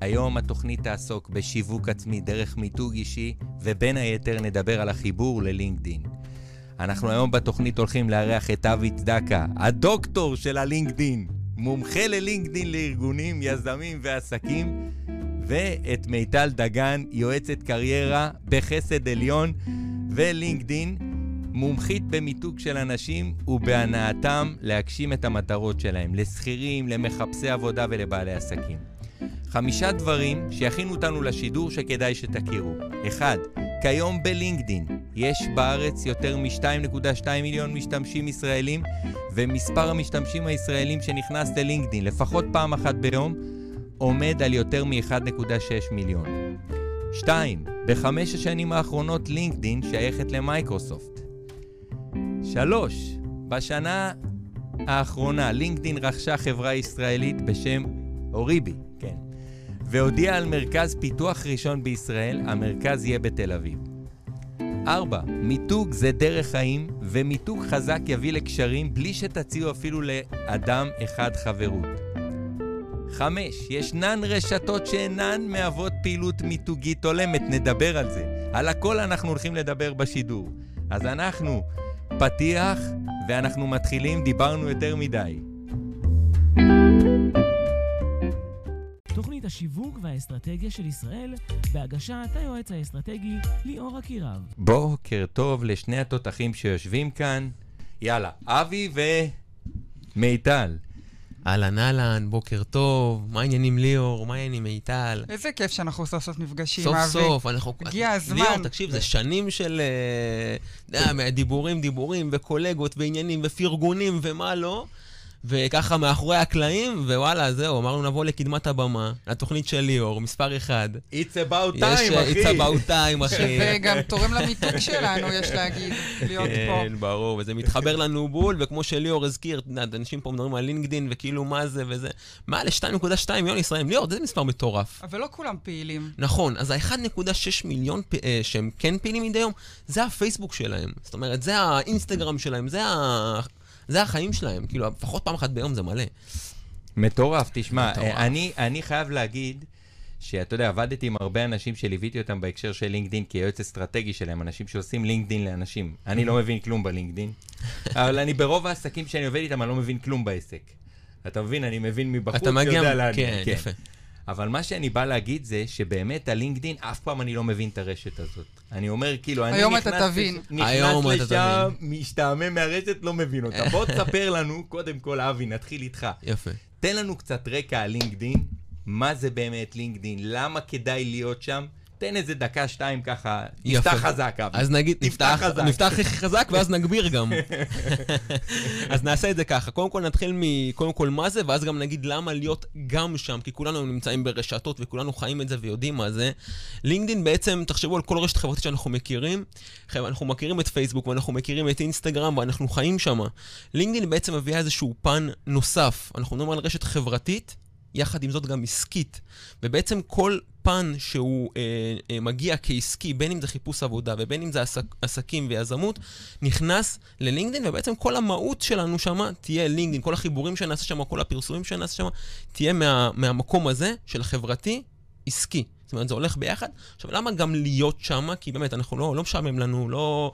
היום התוכנית תעסוק בשיווק עצמי דרך מיתוג אישי, ובין היתר נדבר על החיבור ללינקדין. אנחנו היום בתוכנית הולכים לארח את אבי צדקה, הדוקטור של הלינקדין, מומחה ללינקדין לארגונים, יזמים ועסקים, ואת מיטל דגן, יועצת קריירה בחסד עליון ולינקדין, מומחית במיתוג של אנשים ובהנאתם להגשים את המטרות שלהם, לשכירים, למחפשי עבודה ולבעלי עסקים. חמישה דברים שיכינו אותנו לשידור שכדאי שתכירו. אחד, כיום בלינקדין יש בארץ יותר מ-2.2 מיליון משתמשים ישראלים, ומספר המשתמשים הישראלים שנכנס ללינקדין לפחות פעם אחת ביום עומד על יותר מ-1.6 מיליון. 2. בחמש השנים האחרונות לינקדין שייכת למייקרוסופט. 3. בשנה האחרונה לינקדין רכשה חברה ישראלית בשם אוריבי, והודיעה על מרכז פיתוח ראשון בישראל, המרכז יהיה בתל אביב. 4. מיתוג זה דרך חיים, ומיתוג חזק יביא לקשרים בלי שתציעו אפילו לאדם אחד חברות. 5. ישנן רשתות שאינן מהוות פעילות מיתוגית הולמת, נדבר על זה. על הכל אנחנו הולכים לדבר בשידור. אז אנחנו פתיח, ואנחנו מתחילים, דיברנו יותר מדי. תוכנית השיווק והאסטרטגיה של ישראל, בהגשת היועץ האסטרטגי ליאור אקירב. בוקר טוב לשני התותחים שיושבים כאן. יאללה, אבי ומיטל. אהלן אהלן, בוקר טוב, מה העניינים ליאור, מה העניינים מיטל? איזה כיף שאנחנו סוף סוף נפגשים, סוף אבי. סוף, אנחנו... הגיע הזמן. ליאור, תקשיב, זה שנים של אה, דיבורים, דיבורים, וקולגות, ועניינים, ופרגונים, ומה לא. וככה מאחורי הקלעים, ווואלה, זהו, אמרנו נבוא לקדמת הבמה, לתוכנית של ליאור, מספר אחד. It's about time, יש, אחי. It's about time, אחי. וגם תורם למיתוג שלנו, יש להגיד, להיות פה. כן, ברור, וזה מתחבר לנו בול, וכמו שליאור הזכיר, אנשים פה מדברים על לינקדין, וכאילו מה זה וזה, מעל ל-2.2 מיליון ישראלים. ליאור, זה מספר מטורף. אבל לא כולם פעילים. נכון, אז ה-1.6 מיליון פ- אה, שהם כן פעילים מדי יום, זה הפייסבוק שלהם. זאת אומרת, זה האינסטגרם שלהם, זה, ה... זה החיים שלהם. כאילו, לפחות פעם אחת ביום זה מלא. מטורף, תשמע, מטורף. אה, אני, אני חייב להגיד שאתה יודע, עבדתי עם הרבה אנשים שליוויתי אותם בהקשר של לינקדין כיועץ אסטרטגי שלהם, אנשים שעושים לינקדין לאנשים. אני לא מבין כלום בלינקדין, אבל אני ברוב העסקים שאני עובד איתם, אני לא מבין כלום בעסק. אתה מבין, אני מבין מבחוץ, אתה מגיע... יודע לאן. כן, יפה. אבל מה שאני בא להגיד זה שבאמת הלינקדין, אף פעם אני לא מבין את הרשת הזאת. אני אומר, כאילו, אני היום נכנס, אתה תבין. לש... נכנס היום אתה לשם, משתעמם מהרשת, לא מבין אותה. בוא תספר לנו, קודם כל, אבי, נתחיל איתך. יפה. תן לנו קצת רקע על לינקדין, מה זה באמת לינקדין, למה כדאי להיות שם. תן איזה דקה, שתיים ככה. תפתח חזק. אז נגיד, נפתח, חזק. נפתח הכי חזק ואז נגביר גם. אז נעשה את זה ככה. קודם כל נתחיל מקודם כל מה זה, ואז גם נגיד למה להיות גם שם, כי כולנו נמצאים ברשתות וכולנו חיים את זה ויודעים מה זה. לינקדין בעצם, תחשבו על כל רשת חברתית שאנחנו מכירים. אנחנו מכירים את פייסבוק ואנחנו מכירים את אינסטגרם ואנחנו חיים שם. לינקדין בעצם מביאה איזשהו פן נוסף. אנחנו מדברים על רשת חברתית. יחד עם זאת גם עסקית. ובעצם כל פן שהוא אה, אה, מגיע כעסקי, בין אם זה חיפוש עבודה ובין אם זה עסק, עסקים ויזמות, נכנס ללינקדין, ובעצם כל המהות שלנו שמה תהיה לינקדין. כל החיבורים שנעשה שם, כל הפרסומים שנעשה שם, תהיה מה, מהמקום הזה של חברתי, עסקי. זאת אומרת, זה הולך ביחד. עכשיו, למה גם להיות שם? כי באמת, אנחנו לא, לא משעמם לנו, לא...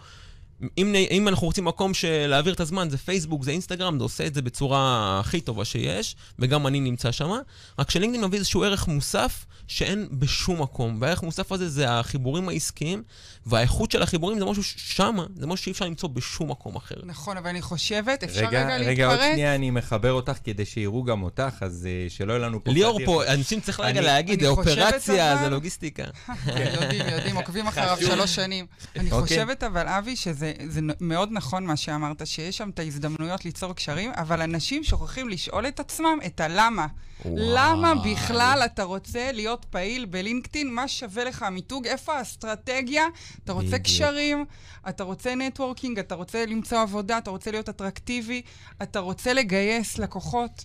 אם, אם אנחנו רוצים מקום של להעביר את הזמן, זה פייסבוק, זה אינסטגרם, זה עושה את זה בצורה הכי טובה שיש, וגם אני נמצא שם. רק שלינקדאין מביא איזשהו ערך מוסף שאין בשום מקום. והערך המוסף הזה זה החיבורים העסקיים, והאיכות של החיבורים זה משהו שמה, זה משהו שאי אפשר למצוא בשום מקום אחר. נכון, אבל אני חושבת, אפשר רגע, רגע רגע, עוד להתפרץ? שנייה אני מחבר אותך כדי שיראו גם אותך, אז אה, שלא יהיה לנו פה... ליאור חתיך. פה, אנשים צריך רגע להגיד, זה אופרציה, אבל- זה לוגיסטיקה. יודעים, יודעים, עוקבים אחריו. שלוש שנים. אני אוקיי. חושבת אבל, אבי, שזה זה נ- מאוד נכון מה שאמרת, שיש שם את ההזדמנויות ליצור קשרים, אבל אנשים שוכחים לשאול את עצמם את הלמה. למה וואי. בכלל אתה רוצה להיות פעיל בלינקדאין? מה שווה לך המיתוג? איפה האסטרטגיה? אתה רוצה בדיוק. קשרים, אתה רוצה נטוורקינג, אתה רוצה למצוא עבודה, אתה רוצה להיות אטרקטיבי, אתה רוצה לגייס לקוחות.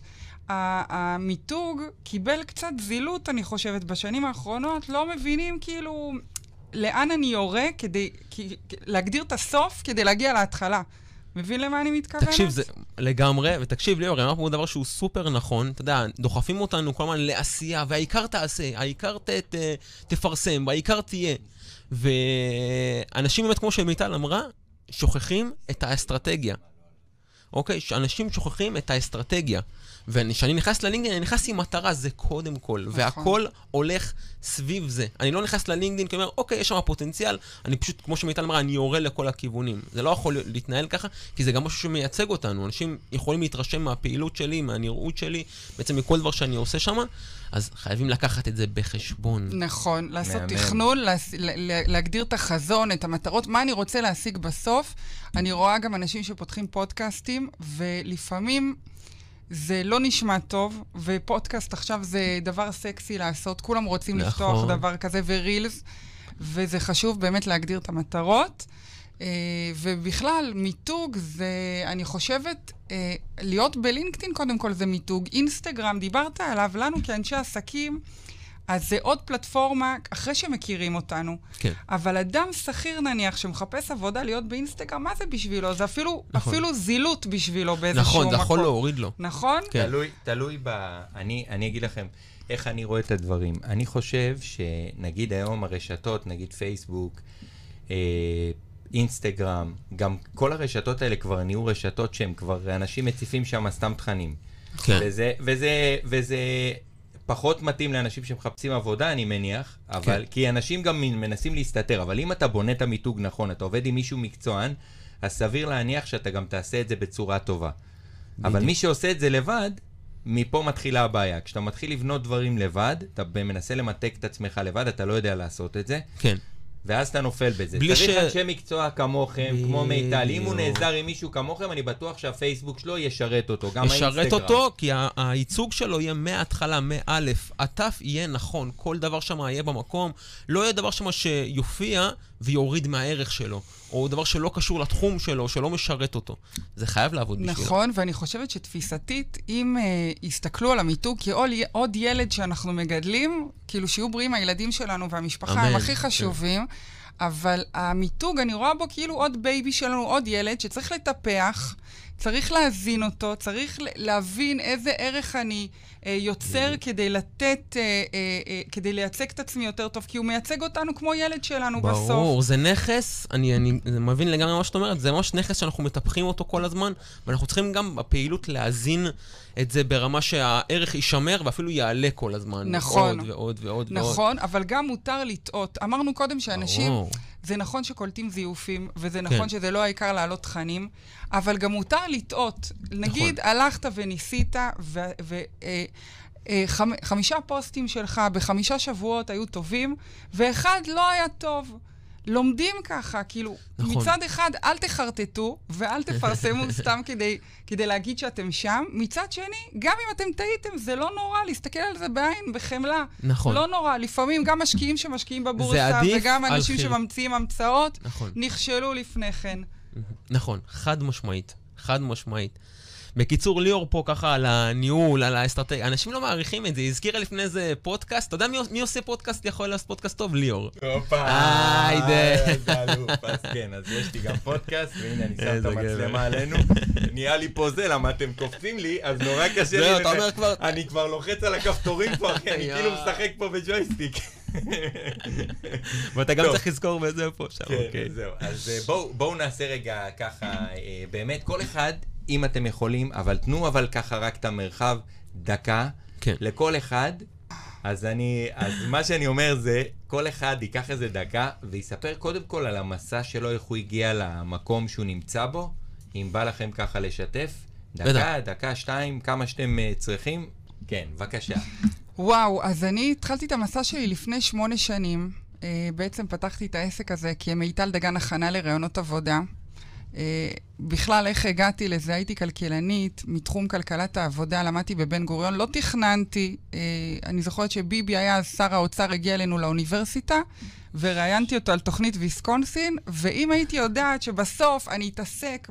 המיתוג קיבל קצת זילות, אני חושבת, בשנים האחרונות. לא מבינים כאילו לאן אני יורה כדי כי, להגדיר את הסוף כדי להגיע להתחלה. מבין למה אני מתכוונת? תקשיב, זה לגמרי, ותקשיב, ליאור, אמר פה דבר שהוא סופר נכון, אתה יודע, דוחפים אותנו כל הזמן לעשייה, והעיקר תעשה, העיקר ת, ת, תפרסם, והעיקר תהיה. ואנשים באמת, כמו שמיטל אמרה, שוכחים את האסטרטגיה. אוקיי? שאנשים שוכחים את האסטרטגיה. וכשאני נכנס ללינקדאין, אני נכנס עם מטרה, זה קודם כל. נכון. והכל הולך סביב זה. אני לא נכנס ללינקדאין כי אני אומר, אוקיי, יש שם פוטנציאל, אני פשוט, כמו שמיטל אמרה, אני יורה לכל הכיוונים. זה לא יכול להתנהל ככה, כי זה גם משהו שמייצג אותנו. אנשים יכולים להתרשם מהפעילות שלי, מהנראות שלי, בעצם מכל דבר שאני עושה שם, אז חייבים לקחת את זה בחשבון. נכון, לעשות מהמם. תכנון, להס... ל- ל- להגדיר את החזון, את המטרות, מה אני רוצה להשיג בסוף. אני רואה גם אנשים שפותחים פודקאסטים, ולפעמים זה לא נשמע טוב, ופודקאסט עכשיו זה דבר סקסי לעשות, כולם רוצים נכון. לפתוח דבר כזה ורילס, וזה חשוב באמת להגדיר את המטרות. אה, ובכלל, מיתוג זה, אני חושבת, אה, להיות בלינקדאין קודם כל זה מיתוג. אינסטגרם, דיברת עליו, לנו כאנשי עסקים, אז זה עוד פלטפורמה אחרי שמכירים אותנו. כן. אבל אדם שכיר נניח שמחפש עבודה להיות באינסטגרם, מה זה בשבילו? זה אפילו, נכון. אפילו זילות בשבילו באיזשהו נכון, מקום. זה יכול להוריד לו. נכון? כן. תלוי, תלוי ב... אני, אני אגיד לכם איך אני רואה את הדברים. אני חושב שנגיד היום הרשתות, נגיד פייסבוק, אה, אינסטגרם, גם כל הרשתות האלה כבר נהיו רשתות שהם כבר, אנשים מציפים שם סתם תכנים. כן. וזה, וזה, וזה פחות מתאים לאנשים שמחפשים עבודה, אני מניח, אבל, כן. כי אנשים גם מנסים להסתתר, אבל אם אתה בונה את המיתוג נכון, אתה עובד עם מישהו מקצוען, אז סביר להניח שאתה גם תעשה את זה בצורה טובה. אבל מי שעושה את זה לבד, מפה מתחילה הבעיה. כשאתה מתחיל לבנות דברים לבד, אתה מנסה למתג את עצמך לבד, אתה לא יודע לעשות את זה, כן. ואז אתה נופל בזה. בלי צריך ש- אנשי מקצוע כמוכם, כמו מיטל. אם הוא. נעזר עם מישהו כמוכם, אני בטוח שהפייסבוק שלו ישרת אותו, גם ישרת האינסטגרם. אותו, כי הייצוג שלו יהיה מההתחלה, מא', התף יהיה נכון, כל דבר שם יהיה במקום, לא יהיה דבר שם שיופיע ויוריד מהערך שלו, או דבר שלא קשור לתחום שלו, שלא משרת אותו. זה חייב לעבוד בשבילו. נכון, ואני חושבת שתפיסתית, אם uh, יסתכלו על המיתוג כעוד עוד ילד שאנחנו מגדלים, כאילו שיהיו בריאים הילדים שלנו והמשפחה אמן, הם הכי כן. חשובים, אבל המיתוג, אני רואה בו כאילו עוד baby שלנו, עוד ילד שצריך לטפח, צריך להזין אותו, צריך להבין איזה ערך אני אה, יוצר כדי לתת, אה, אה, אה, כדי לייצג את עצמי יותר טוב, כי הוא מייצג אותנו כמו ילד שלנו בסוף. ברור, זה נכס, אני, אני מבין לגמרי מה שאת אומרת, זה ממש נכס שאנחנו מטפחים אותו כל הזמן, ואנחנו צריכים גם בפעילות להזין את זה ברמה שהערך יישמר ואפילו יעלה כל הזמן. נכון. עוד ועוד ועוד ועוד. נכון, אבל גם מותר לטעות. אמרנו קודם שאנשים, ברור. זה נכון שקולטים זיופים, וזה כן. נכון שזה לא העיקר להעלות תכנים, אבל גם מותר לטעות. נגיד, נכון. הלכת וניסית, ו... ו אה, אה, חמ- חמישה פוסטים שלך בחמישה שבועות היו טובים, ואחד לא היה טוב. לומדים ככה, כאילו, נכון. מצד אחד, אל תחרטטו ואל תפרסמו סתם כדי, כדי להגיד שאתם שם. מצד שני, גם אם אתם טעיתם, זה לא נורא להסתכל על זה בעין, בחמלה. נכון. לא נורא, לפעמים גם משקיעים שמשקיעים בבורסה, וגם אנשים חיר. שממציאים המצאות, נכון. נכשלו לפני כן. נכון, חד משמעית, חד משמעית. בקיצור, ליאור פה ככה על הניהול, על האסטרטגיה, אנשים לא מעריכים את זה, היא הזכירה לפני איזה פודקאסט, אתה יודע מי, מי עושה פודקאסט יכול לעשות פודקאסט טוב? ליאור. הופה, היידה. איזה אלוף. אז כן, אז יש לי גם פודקאסט, והנה אני שם את. המצלמה עלינו. נהיה לי פה זה, למה אתם קופצים לי, אז נורא קשה לי. אתה אומר כבר- אני כבר לוחץ על הכפתורים פה, אחי, אני. כאילו משחק פה בג'ויסטיק. ואתה גם. צריך לזכור באיזה פה שם, כן, אוקיי. זהו. אז אה, בואו בואו נעשה רגע ככה, אה, באמת, כל אחד, אם אתם יכולים, אבל תנו אבל ככה רק את המרחב, דקה, כן. לכל אחד. אז אני, אז מה שאני אומר זה, כל אחד ייקח איזה דקה ויספר קודם כל על המסע שלו, איך הוא הגיע למקום שהוא נמצא בו, אם בא לכם ככה לשתף. דקה, בטח. דקה, שתיים, כמה שאתם אה, צריכים. כן, בבקשה. וואו, אז אני התחלתי את המסע שלי לפני שמונה שנים. אה, בעצם פתחתי את העסק הזה כמיטל דגן הכנה לראיונות עבודה. אה, בכלל, איך הגעתי לזה? הייתי כלכלנית מתחום כלכלת העבודה, למדתי בבן גוריון, לא תכננתי. אה, אני זוכרת שביבי היה אז שר האוצר, הגיע אלינו לאוניברסיטה, וראיינתי אותו על תוכנית ויסקונסין, ואם הייתי יודעת שבסוף אני אתעסק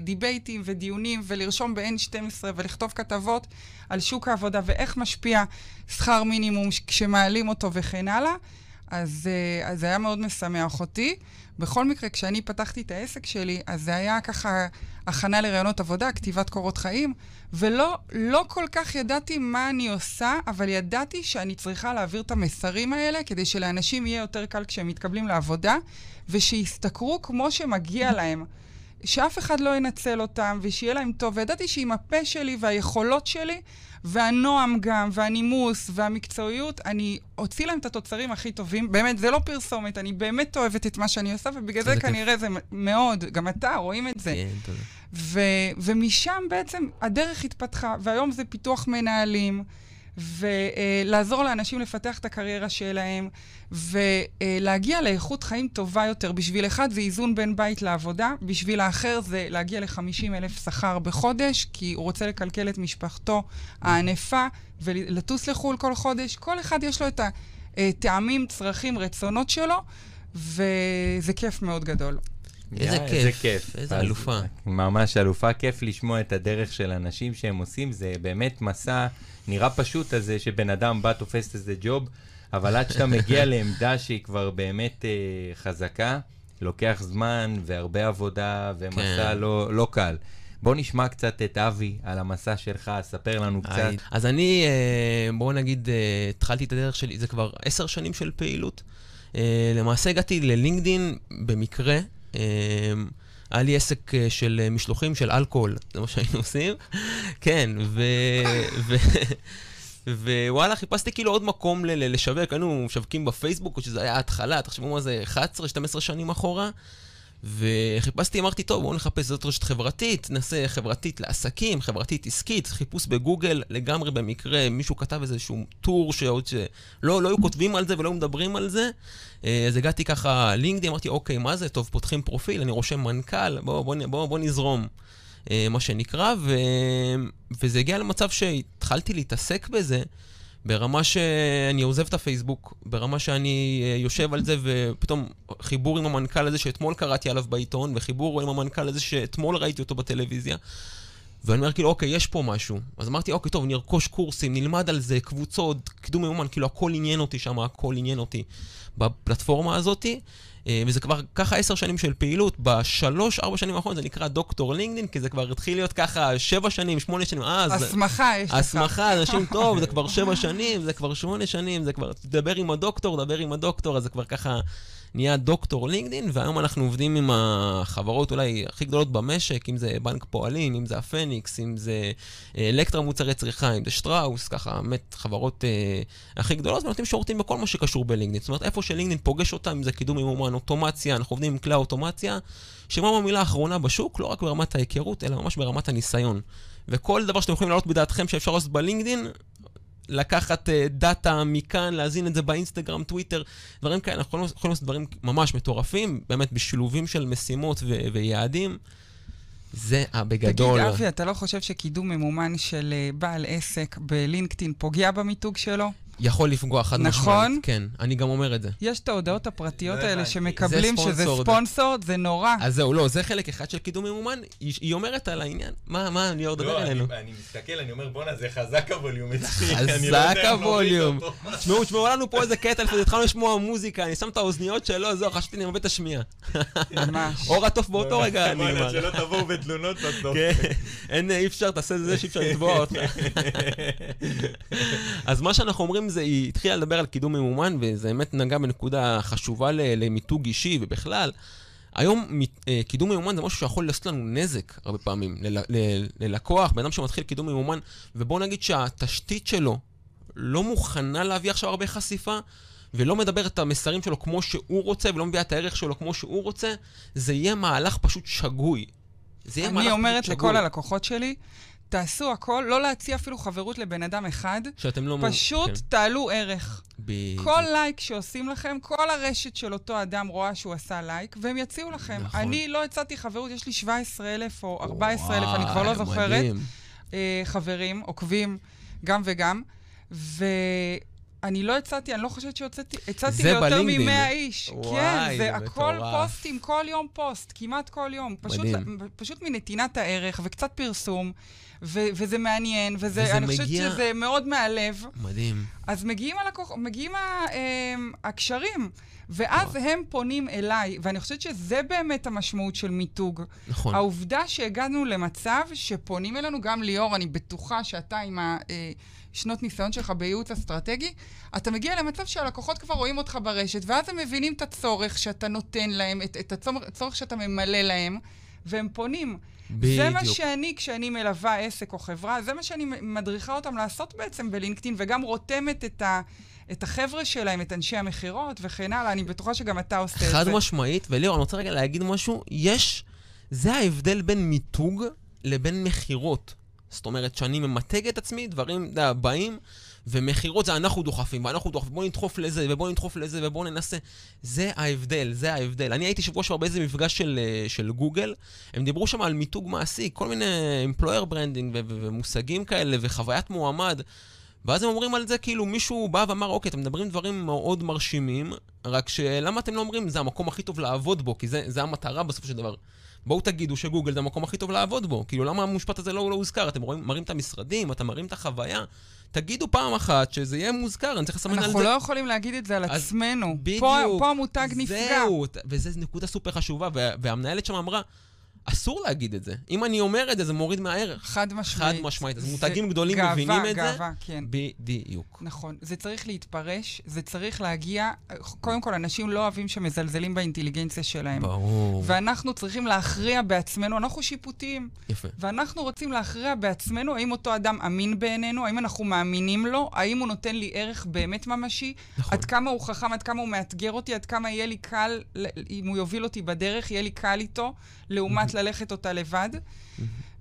בדיבייטים ודיונים ולרשום ב-N12 ולכתוב כתבות על שוק העבודה ואיך משפיע שכר מינימום כשמעלים אותו וכן הלאה, אה, אז זה היה מאוד משמח אותי. בכל מקרה, כשאני פתחתי את העסק שלי, אז זה היה ככה הכנה לרעיונות עבודה, כתיבת קורות חיים, ולא לא כל כך ידעתי מה אני עושה, אבל ידעתי שאני צריכה להעביר את המסרים האלה כדי שלאנשים יהיה יותר קל כשהם מתקבלים לעבודה, ושישתכרו כמו שמגיע להם. שאף אחד לא ינצל אותם, ושיהיה להם טוב. וידעתי שעם הפה שלי והיכולות שלי, והנועם גם, והנימוס, והמקצועיות, אני אוציא להם את התוצרים הכי טובים. באמת, זה לא פרסומת, אני באמת אוהבת את מה שאני עושה, ובגלל זה כנראה זה מאוד, גם אתה, רואים את זה. כן, תודה. ו- ומשם בעצם הדרך התפתחה, והיום זה פיתוח מנהלים, ולעזור לאנשים לפתח את הקריירה שלהם, ולהגיע לאיכות חיים טובה יותר. בשביל אחד זה איזון בין בית לעבודה, בשביל האחר זה להגיע ל-50 אלף שכר בחודש, כי הוא רוצה לקלקל את משפחתו הענפה ולטוס לחו"ל כל חודש. כל אחד יש לו את הטעמים, צרכים, רצונות שלו, וזה כיף מאוד גדול. איזה כיף, איזה כיף. איזה אלופה. ממש אלופה, כיף לשמוע את הדרך של אנשים שהם עושים, זה באמת מסע נראה פשוט הזה שבן אדם בא, תופס איזה ג'וב, אבל עד שאתה מגיע לעמדה שהיא כבר באמת אה, חזקה, לוקח זמן והרבה עבודה ומסע כן. לא, לא קל. בוא נשמע קצת את אבי על המסע שלך, ספר לנו קצת. היי. אז אני, אה, בואו נגיד, אה, התחלתי את הדרך שלי, זה כבר עשר שנים של פעילות. אה, למעשה הגעתי ללינקדין במקרה. אה, היה לי עסק אה, של אה, משלוחים של אלכוהול, זה מה שהיינו עושים. כן, ו... ו... ווואלה, חיפשתי כאילו עוד מקום לשווק, היינו משווקים בפייסבוק, שזה היה ההתחלה, תחשבו מה זה, 11-12 שנים אחורה. וחיפשתי, אמרתי, טוב, בואו נחפש זאת רשת חברתית, נעשה חברתית לעסקים, חברתית עסקית, חיפוש בגוגל, לגמרי במקרה, מישהו כתב איזשהו טור שעוד ש... לא, לא היו כותבים על זה ולא היו מדברים על זה. אה, אז הגעתי ככה לינקדאין, אמרתי, אוקיי, מה זה? טוב, פותחים פרופיל, אני רושם מנכ"ל, בואו בוא, נ- בוא, בוא נזרום. אה, מה שנקרא, ו... וזה הגיע למצב שהתחלתי להתעסק בזה. ברמה שאני עוזב את הפייסבוק, ברמה שאני אה, יושב על זה ופתאום חיבור עם המנכ"ל הזה שאתמול קראתי עליו בעיתון, וחיבור עם המנכ"ל הזה שאתמול ראיתי אותו בטלוויזיה. ואני אומר כאילו, אוקיי, יש פה משהו. אז אמרתי, אוקיי, טוב, נרכוש קורסים, נלמד על זה, קבוצות, קידום מיומן, כאילו הכל עניין אותי שם, הכל עניין אותי בפלטפורמה הזאתי. אה, וזה כבר ככה עשר שנים של פעילות, בשלוש, ארבע שנים האחרונות זה נקרא דוקטור לינקדאין, כי זה כבר התחיל להיות ככה שבע שנים, שמונה שנים, אה, זה... הסמכה יש לך. הסמכה, אנשים, טוב, זה כבר שבע שנים, זה כבר שמונה שנים, זה כבר, תדבר עם הדוקטור, דבר עם הדוקטור, אז זה כבר ככה נהיה דוקטור לינקדאין, והיום אנחנו עובדים עם החברות אולי הכי גדולות במשק, אם זה בנק פועלים, אם זה הפניקס, אם זה אה, אלקטרה מוצרי צריכה, אם זה שטראוס, ככה, באמת, חברות אה, הכי גדולות, ונותנים שירותים בכל מה שקשור בלינקדאין. זאת אומרת, איפה שלינקדאין פוגש אותם, אם זה קידום מימומן, אוטומציה, אנחנו עובדים עם כלי האוטומציה, שמה המילה האחרונה בשוק, לא רק ברמת ההיכרות, אלא ממש ברמת הניסיון. וכל דבר שאתם יכולים להעלות בדעתכם שאפשר לעשות בלינקדאין, לקחת uh, דאטה מכאן, להזין את זה באינסטגרם, טוויטר, דברים כאלה, אנחנו יכולים, לעשות דברים ממש מטורפים, באמת בשילובים של משימות ו- ויעדים. זה הבגדול. תגיד, אבי, אתה לא חושב שקידום ממומן של אה, בעל עסק בלינקדאין פוגע במיתוג שלו? יכול לפגוע חד נכון? משמעית. כן, אני גם אומר את זה. יש את ההודעות הפרטיות לא האלה. שמקבלים זה שזה sponsored. ספונסור, זה נורא. אז זהו, לא, זה חלק אחד של קידום ממומן, היא, היא אומרת על העניין. מה, מה, ליאור, דבר לא, אלינו. אני, אני מסתכל, אני אומר, בואנה, זה חזק הווליום אצלי. אני לא חזק יודע איך הווליום. תשמעו, תשמעו לנו פה איזה קטע, התחלנו לשמוע מוזיקה, אני שם את האוזניות שלו, זהו, חשבתי אני מאבד את השמיעה. ממש. אור התוף באותו רגע בואנה, נגמר. שלא תבואו בתלונות בסוף. כן, אי אפשר, תעשה את זה שאי אפשר לתבוע אותך. אז מה שאנחנו אומרים זה, היא התחילה לדבר על קידום ממומן, וזה באמת נגע בנקודה חשובה למיתוג אישי ובכלל. היום אה, קידום ממומן זה משהו שיכול לעשות לנו נזק הרבה פעמים. ללקוח, בן אדם שמתחיל קידום ממומן, ובואו נגיד שהתשתית שלו לא מוכנה להביא עכשיו הרבה חשיפה, ולא מדבר את המסרים שלו כמו שהוא רוצה, ולא מביאה את הערך שלו כמו שהוא רוצה, זה יהיה מהלך פשוט שגוי. זה יהיה מהלך אני פשוט אומרת שגוי. לכל הלקוחות שלי, תעשו הכל, לא להציע אפילו חברות לבן אדם אחד, שאתם לא... פשוט כן. תעלו ערך. בדיוק. כל לייק שעושים לכם, כל הרשת של אותו אדם רואה שהוא עשה לייק, והם יציעו לכם. נכון. אני לא הצעתי חברות, יש לי 17,000 או 14,000, אני כבר לא זוכרת, מדהים. אה, חברים, עוקבים, גם וגם. ואני לא הצעתי, אני לא חושבת שהוצאתי, הצעתי ליותר בלינקדאין. מ-100 איש. וואי, כן, זה זה הכל מטורף. פוסטים, כל יום פוסט, כמעט כל יום. פשוט, מדהים. פשוט מנתינת הערך וקצת פרסום. ו- וזה מעניין, וזה, וזה אני חושבת מגיע- שזה מאוד מהלב. מדהים. אז מגיעים, הלקוח, מגיעים ה, אמ, הקשרים, ואז הם פונים אליי, ואני חושבת שזה באמת המשמעות של מיתוג. נכון. העובדה שהגענו למצב שפונים אלינו, גם ליאור, אני בטוחה שאתה עם השנות ניסיון שלך בייעוץ אסטרטגי, אתה מגיע למצב שהלקוחות כבר רואים אותך ברשת, ואז הם מבינים את הצורך שאתה נותן להם, את, את הצורך שאתה ממלא להם, והם פונים. בדיוק. זה מה שאני, כשאני מלווה עסק או חברה, זה מה שאני מדריכה אותם לעשות בעצם בלינקדאין, וגם רותמת את, ה, את החבר'ה שלהם, את אנשי המכירות וכן הלאה. אני בטוחה שגם אתה עושה את זה. חד משמעית, וליאור, אני רוצה רגע להגיד משהו. יש, זה ההבדל בין מיתוג לבין מכירות. זאת אומרת, שאני ממתג את עצמי, דברים, אתה יודע, באים, ומכירות זה אנחנו דוחפים, ואנחנו דוחפים, בואו נדחוף לזה, ובואו נדחוף לזה, ובואו ננסה. זה ההבדל, זה ההבדל. אני הייתי שבוע שעבר באיזה מפגש של, אה, של גוגל, הם דיברו שם על מיתוג מעשי, כל מיני employer branding ומושגים כאלה, וחוויית מועמד. ואז הם אומרים על זה, כאילו מישהו בא ואמר, אוקיי, אתם מדברים דברים מאוד מרשימים, רק שלמה אתם לא אומרים, זה המקום הכי טוב לעבוד בו, כי זה, זה המטרה בסופו של דבר. בואו תגידו שגוגל זה המקום הכי טוב לעבוד בו. כאילו, למה המשפט הזה לא, לא הוזכר? אתם רואים, מראים את המשרדים, אתם מראים את החוויה. תגידו פעם אחת שזה יהיה מוזכר, אני צריך לסמן על אנחנו זה. לא יכולים להגיד את זה על עצמנו. בדיוק. פה, פה המותג נפגע. זהו, וזו נקודה סופר חשובה, וה, והמנהלת שם אמרה, אסור להגיד את זה. אם אני אומר את זה, זה מוריד מהערך. חד משמעית. חד משמעית. אז מותגים גדולים גאווה, מבינים את זה. גאווה, כן. בדיוק. נכון. זה צריך להתפרש, זה צריך להגיע... קודם כל, אנשים לא אוהבים שמזלזלים באינטליגנציה שלהם. ברור. ואנחנו צריכים להכריע בעצמנו, אנחנו שיפוטיים, יפה. ואנחנו רוצים להכריע בעצמנו האם אותו אדם אמין בעינינו, האם אנחנו מאמינים לו, האם הוא נותן לי ערך באמת ממשי, נכון. עד כמה הוא חכם, עד כמה הוא מאתגר אותי, עד כמה יהיה לי קל, אם הוא יוביל אותי בדרך, יהיה לי קל איתו, לעומת ללכת אותה לבד.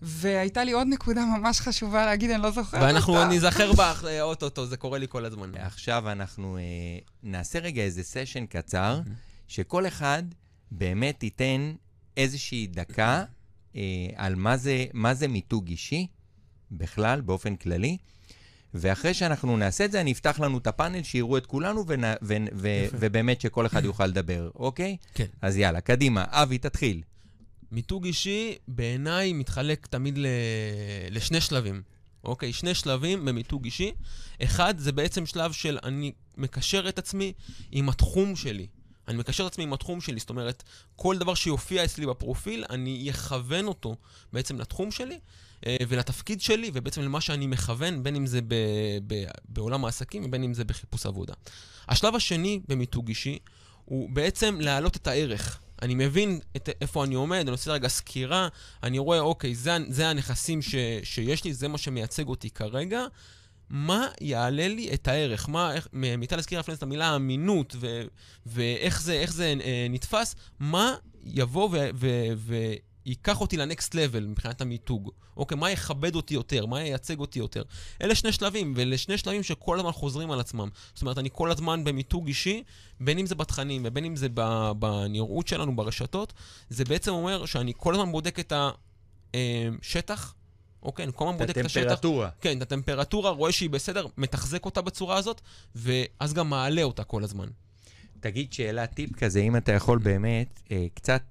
והייתה לי עוד נקודה ממש חשובה להגיד, אני לא זוכרת ואנחנו אותה. ניזכר בך אה, אוטוטו, זה קורה לי כל הזמן. עכשיו אנחנו אה, נעשה רגע איזה סשן קצר, שכל אחד באמת ייתן איזושהי דקה אה, על מה זה, מה זה מיתוג אישי, בכלל, באופן כללי. ואחרי שאנחנו נעשה את זה, אני אפתח לנו את הפאנל, שיראו את כולנו, ונ, ו, ו, ובאמת שכל אחד יוכל לדבר, אוקיי? כן. אז יאללה, קדימה. אבי, תתחיל. מיתוג אישי בעיניי מתחלק תמיד ל... לשני שלבים. אוקיי, שני שלבים במיתוג אישי. אחד, זה בעצם שלב של אני מקשר את עצמי עם התחום שלי. אני מקשר את עצמי עם התחום שלי, זאת אומרת, כל דבר שיופיע אצלי בפרופיל, אני אכוון אותו בעצם לתחום שלי אה, ולתפקיד שלי, ובעצם למה שאני מכוון, בין אם זה ב, ב, בעולם העסקים ובין אם זה בחיפוש עבודה. השלב השני במיתוג אישי הוא בעצם להעלות את הערך. אני מבין את, איפה אני עומד, אני עושה רגע סקירה, אני רואה, אוקיי, זה, זה הנכסים ש, שיש לי, זה מה שמייצג אותי כרגע. מה יעלה לי את הערך? מה, איך, מיטל הזכירה לפני את המילה אמינות, ו, ואיך זה, זה אה, נתפס, מה יבוא ו, ו, וייקח אותי לנקסט לבל מבחינת המיתוג? אוקיי, מה יכבד אותי יותר? מה ייצג אותי יותר? אלה שני שלבים, ואלה שני שלבים שכל הזמן חוזרים על עצמם. זאת אומרת, אני כל הזמן במיתוג אישי, בין אם זה בתכנים ובין אם זה בנראות שלנו ברשתות, זה בעצם אומר שאני כל הזמן בודק את השטח, אוקיי, אני כל הזמן את בודק את השטח. הטמפרטורה. כן, את הטמפרטורה, רואה שהיא בסדר, מתחזק אותה בצורה הזאת, ואז גם מעלה אותה כל הזמן. תגיד שאלה, טיפ כזה, אם אתה יכול באמת, אה, קצת,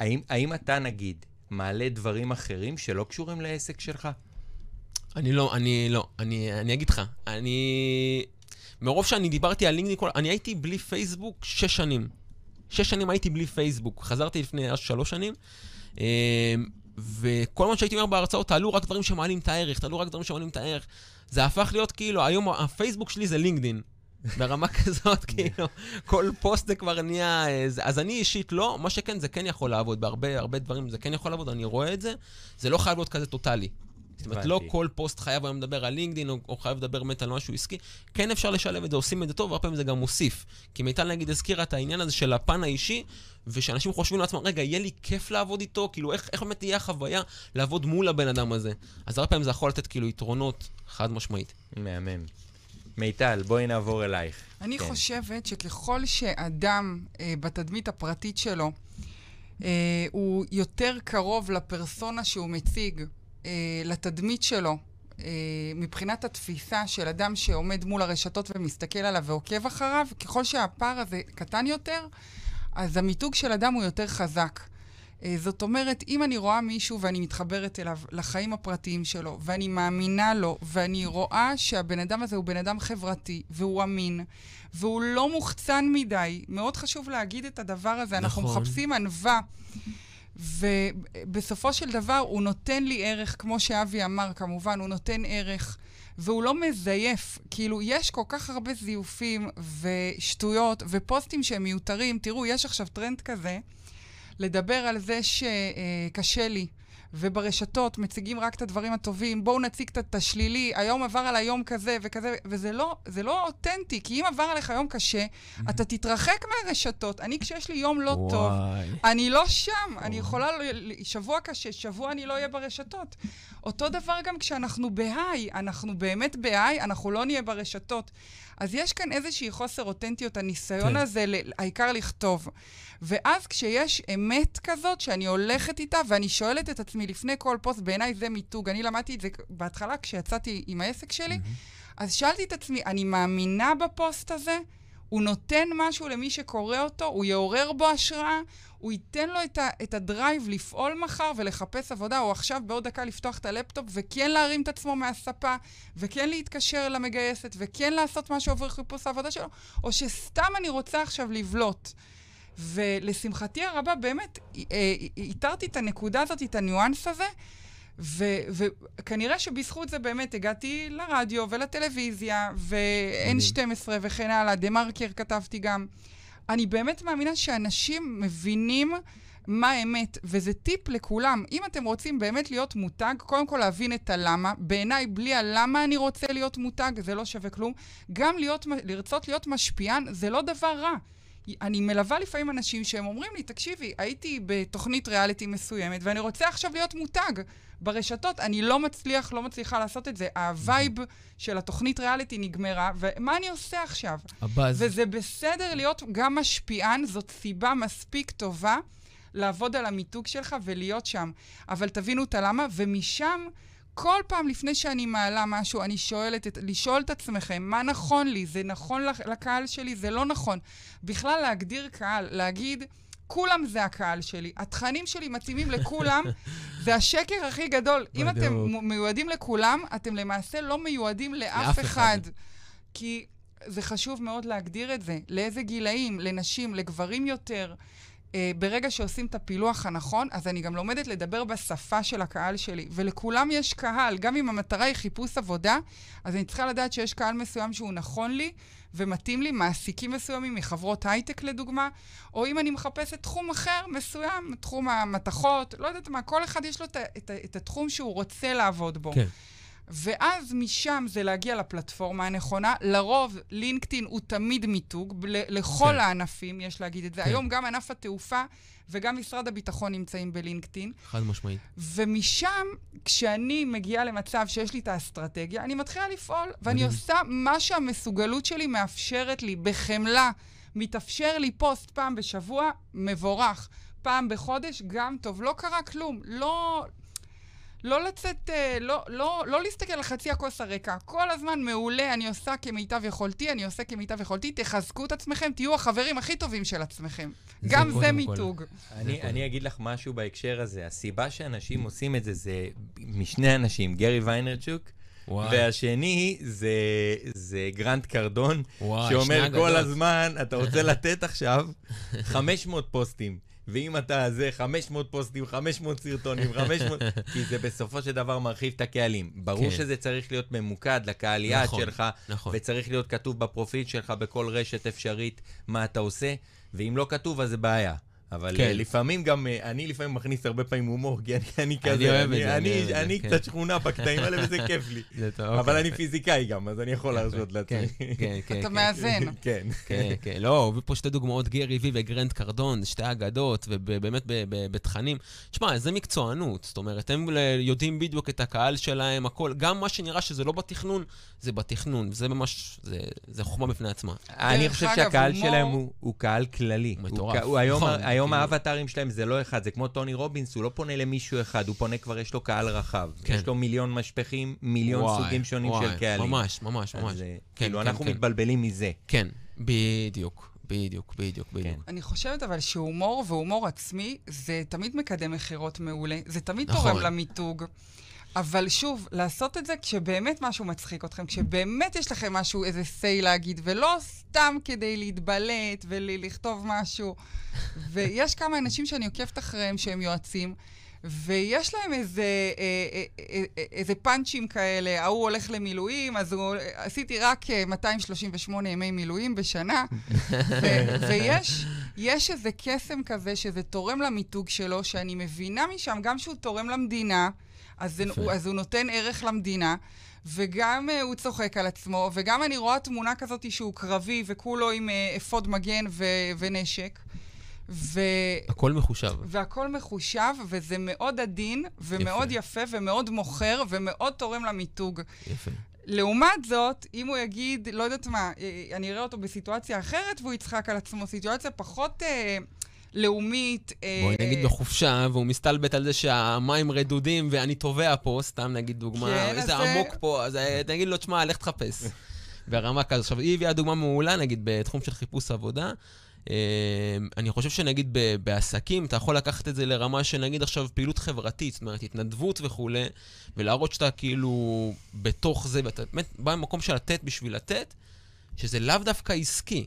האם, האם אתה נגיד מעלה דברים אחרים שלא קשורים לעסק שלך? אני לא, אני לא, אני, אני אגיד לך, אני... מרוב שאני דיברתי על לינקדאין, אני הייתי בלי פייסבוק שש שנים. שש שנים הייתי בלי פייסבוק, חזרתי לפני שלוש שנים, אה, וכל מה שהייתי אומר בהרצאות, תעלו רק דברים שמעלים את הערך, תעלו רק דברים שמעלים את הערך. זה הפך להיות כאילו, היום הפייסבוק שלי זה לינקדאין. ברמה כזאת, כאילו, כל פוסט זה כבר נהיה... אה, אז אני אישית לא, מה שכן, זה כן יכול לעבוד, בהרבה הרבה דברים זה כן יכול לעבוד, אני רואה את זה. זה לא חייב להיות כזה טוטאלי. זאת אומרת, לא. כל פוסט חייב היום לדבר על לינקדאין, או, או חייב לדבר באמת על משהו עסקי. כן אפשר לשלב את זה, עושים את זה טוב, והרבה פעמים זה גם מוסיף. כי מיטל נגיד הזכירה את העניין הזה של הפן האישי, ושאנשים חושבים לעצמם, רגע, יהיה לי כיף לעבוד איתו? כאילו, איך, איך באמת תהיה החוויה לעבוד מול הבן אדם הזה? אז הרבה פעמים זה יכול לתת כאילו יתרונות חד משמעית. מהמם. מיטל, בואי נעבור אלייך. אני כן. חושבת שככל שאדם אה, בתדמית הפרטית שלו, אה, הוא יותר קרוב לפרסונה שהוא מציג, אה, לתדמית שלו, אה, מבחינת התפיסה של אדם שעומד מול הרשתות ומסתכל עליו ועוקב אחריו, ככל שהפער הזה קטן יותר, אז המיתוג של אדם הוא יותר חזק. אה, זאת אומרת, אם אני רואה מישהו ואני מתחברת אליו, לחיים הפרטיים שלו, ואני מאמינה לו, ואני רואה שהבן אדם הזה הוא בן אדם חברתי, והוא אמין, והוא לא מוחצן מדי, מאוד חשוב להגיד את הדבר הזה, אנחנו נכון. מחפשים ענווה. ובסופו של דבר הוא נותן לי ערך, כמו שאבי אמר, כמובן, הוא נותן ערך, והוא לא מזייף. כאילו, יש כל כך הרבה זיופים ושטויות ופוסטים שהם מיותרים. תראו, יש עכשיו טרנד כזה, לדבר על זה שקשה לי. וברשתות מציגים רק את הדברים הטובים, בואו נציג את השלילי, היום עבר על היום כזה וכזה, וזה לא, לא אותנטי, כי אם עבר עליך יום קשה, אתה תתרחק מהרשתות. אני, כשיש לי יום לא טוב, אני לא שם, אני יכולה, שבוע קשה, שבוע אני לא אהיה ברשתות. אותו דבר גם כשאנחנו בהיי, אנחנו באמת בהיי, אנחנו לא נהיה ברשתות. אז יש כאן איזושהי חוסר אותנטיות, הניסיון כן. הזה, העיקר לכתוב. ואז כשיש אמת כזאת, שאני הולכת איתה, ואני שואלת את עצמי לפני כל פוסט, בעיניי זה מיתוג. אני למדתי את זה בהתחלה כשיצאתי עם העסק שלי, אז שאלתי את עצמי, אני מאמינה בפוסט הזה? הוא נותן משהו למי שקורא אותו, הוא יעורר בו השראה, הוא ייתן לו את, ה, את ה drive לפעול מחר ולחפש עבודה, או עכשיו בעוד דקה לפתוח את הלפטופ וכן להרים את עצמו מהספה, וכן להתקשר למגייסת, וכן לעשות משהו עבור חיפוש העבודה שלו, או שסתם אני רוצה עכשיו לבלוט. ולשמחתי הרבה, באמת, אה, איתרתי את הנקודה הזאת, את הניואנס הזה, ו- וכנראה שבזכות זה באמת הגעתי לרדיו ולטלוויזיה, ו-N12 וכן הלאה, דה מרקר כתבתי גם. אני באמת מאמינה שאנשים מבינים מה האמת, וזה טיפ לכולם. אם אתם רוצים באמת להיות מותג, קודם כל להבין את הלמה. בעיניי, בלי הלמה אני רוצה להיות מותג, זה לא שווה כלום. גם להיות, לרצות להיות משפיען, זה לא דבר רע. אני מלווה לפעמים אנשים שהם אומרים לי, תקשיבי, הייתי בתוכנית ריאליטי מסוימת, ואני רוצה עכשיו להיות מותג ברשתות. אני לא מצליח, לא מצליחה לעשות את זה. ה vibe של התוכנית ריאליטי נגמרה, ומה אני עושה עכשיו? הבאז. וזה בסדר להיות גם משפיען, זאת סיבה מספיק טובה לעבוד על המיתוג שלך ולהיות שם. אבל תבינו את הלמה, ומשם... כל פעם לפני שאני מעלה משהו, אני שואלת, את, לשאול את עצמכם, מה נכון לי? זה נכון לקהל שלי? זה לא נכון. בכלל להגדיר קהל, להגיד, כולם זה הקהל שלי. התכנים שלי מתאימים לכולם, זה השקר הכי גדול. אם אתם מיועדים לכולם, אתם למעשה לא מיועדים לאף, אחד. אחד. כי זה חשוב מאוד להגדיר את זה. לאיזה גילאים? לנשים, לגברים יותר. Uh, ברגע שעושים את הפילוח הנכון, אז אני גם לומדת לדבר בשפה של הקהל שלי. ולכולם יש קהל, גם אם המטרה היא חיפוש עבודה, אז אני צריכה לדעת שיש קהל מסוים שהוא נכון לי ומתאים לי, מעסיקים מסוימים מחברות הייטק לדוגמה, או אם אני מחפשת תחום אחר מסוים, תחום המתכות, לא יודעת מה, כל אחד יש לו את, את, את התחום שהוא רוצה לעבוד בו. כן. ואז משם זה להגיע לפלטפורמה הנכונה. לרוב, לינקדאין הוא תמיד מיתוג, לכל כן. הענפים, יש להגיד את זה. כן. היום גם ענף התעופה וגם משרד הביטחון נמצאים בלינקדאין. חד משמעית. ומשם, כשאני מגיעה למצב שיש לי את האסטרטגיה, אני מתחילה לפעול, ואני עושה מה שהמסוגלות שלי מאפשרת לי, בחמלה. מתאפשר לי פוסט פעם בשבוע, מבורך. פעם בחודש, גם טוב. לא קרה כלום. לא, לא לצאת, לא, לא, לא להסתכל על חצי הכוס הריקה. כל הזמן מעולה, אני עושה כמיטב יכולתי, אני עושה כמיטב יכולתי, תחזקו את עצמכם, תהיו החברים הכי טובים של עצמכם. זה גם זה מיתוג. אני, אני אגיד לך משהו בהקשר הזה. הסיבה שאנשים עושים את זה, זה משני אנשים, גרי ויינרצ'וק, וואי. והשני זה, זה גרנט קרדון, וואי, שאומר כל הזמן, אתה רוצה לתת עכשיו 500 פוסטים. ואם אתה זה 500 פוסטים, 500 סרטונים, 500... כי זה בסופו של דבר מרחיב את הקהלים. ברור כן. שזה צריך להיות ממוקד לקהל יעד נכון, שלך, נכון. וצריך להיות כתוב בפרופיל שלך בכל רשת אפשרית מה אתה עושה, ואם לא כתוב אז זה בעיה. אבל כן. לפעמים גם, אני לפעמים מכניס הרבה פעמים הומור, כי אני, אני כזה, אני אוהב אני, את זה, אני, אני, אני, אני כן. קצת שכונה בקטעים האלה וזה כיף לי. זה טוב, אבל אוקיי. אני פיזיקאי גם, אז אני יכול להרשות לעצמי. כן, כן, כן. אתה כן. מאזן. כן. כן, כן. לא, הביא פה שתי דוגמאות, גרי וי וגרנט קרדון, שתי אגדות, ובאמת בתכנים. תשמע, זה מקצוענות, זאת אומרת, הם יודעים בדיוק את הקהל שלהם, הכל, גם מה שנראה שזה לא בתכנון, זה בתכנון, זה ממש, זה, זה חוכמה בפני עצמה. אני חושב שהקהל שלהם הוא, הוא קהל כללי. מטורף. היום, כאילו- האבטרים שלהם זה לא אחד, זה כמו טוני רובינס, הוא לא פונה למישהו אחד, הוא פונה כבר, יש לו קהל רחב. כן. יש לו מיליון משפחים, מיליון וואי, סוגים שונים וואי, של קהלים. ממש, ממש, ממש. אז אה, כן, כאילו, כן, אנחנו כן. מתבלבלים מזה. כן, בדיוק. בדיוק, בדיוק, בדיוק. כן. אני חושבת אבל שהומור והומור עצמי, זה תמיד מקדם מכירות מעולה. זה תמיד נכון. תורם למיתוג. אבל שוב, לעשות את זה כשבאמת משהו מצחיק אתכם, כשבאמת יש לכם משהו, איזה say להגיד, ולא סתם כדי להתבלט ולכתוב משהו. ויש כמה אנשים שאני עוקבת אחריהם שהם יועצים, ויש להם איזה, אה, אה, אה, איזה פאנצ'ים כאלה, ההוא הולך למילואים, אז הוא, עשיתי רק אה, 238 ימי מילואים בשנה, ו- ויש יש איזה קסם כזה שזה תורם למיתוג שלו, שאני מבינה משם גם שהוא תורם למדינה, אז. הוא, אז הוא נותן ערך למדינה, וגם uh, הוא צוחק על עצמו, וגם אני רואה תמונה כזאת שהוא קרבי וכולו עם uh, אפוד מגן ו- ונשק. ו... הכל מחושב. והכל מחושב, וזה מאוד עדין, ומאוד יפה. יפה, ומאוד מוכר, ומאוד תורם למיתוג. יפה. לעומת זאת, אם הוא יגיד, לא יודעת מה, אה, אני אראה אותו בסיטואציה אחרת והוא יצחק על עצמו, סיטואציה פחות אה, לאומית. אה, בואי נגיד אה, בחופשה, והוא מסתלבט על זה שהמים רדודים ואני טובע פה, סתם נגיד דוגמה, כן, איזה אז זה- עמוק פה, אז אה, תגיד לו, תשמע, לך תחפש. ברמה כזו. עכשיו, היא הביאה דוגמה מעולה, נגיד, בתחום של חיפוש עבודה. אה, אני חושב שנגיד ב- בעסקים, אתה יכול לקחת את זה לרמה של נגיד עכשיו פעילות חברתית, זאת אומרת, התנדבות וכולי, ולהראות שאתה כאילו בתוך זה, ואתה באמת בא ממקום של לתת בשביל לתת, שזה לאו דווקא עסקי.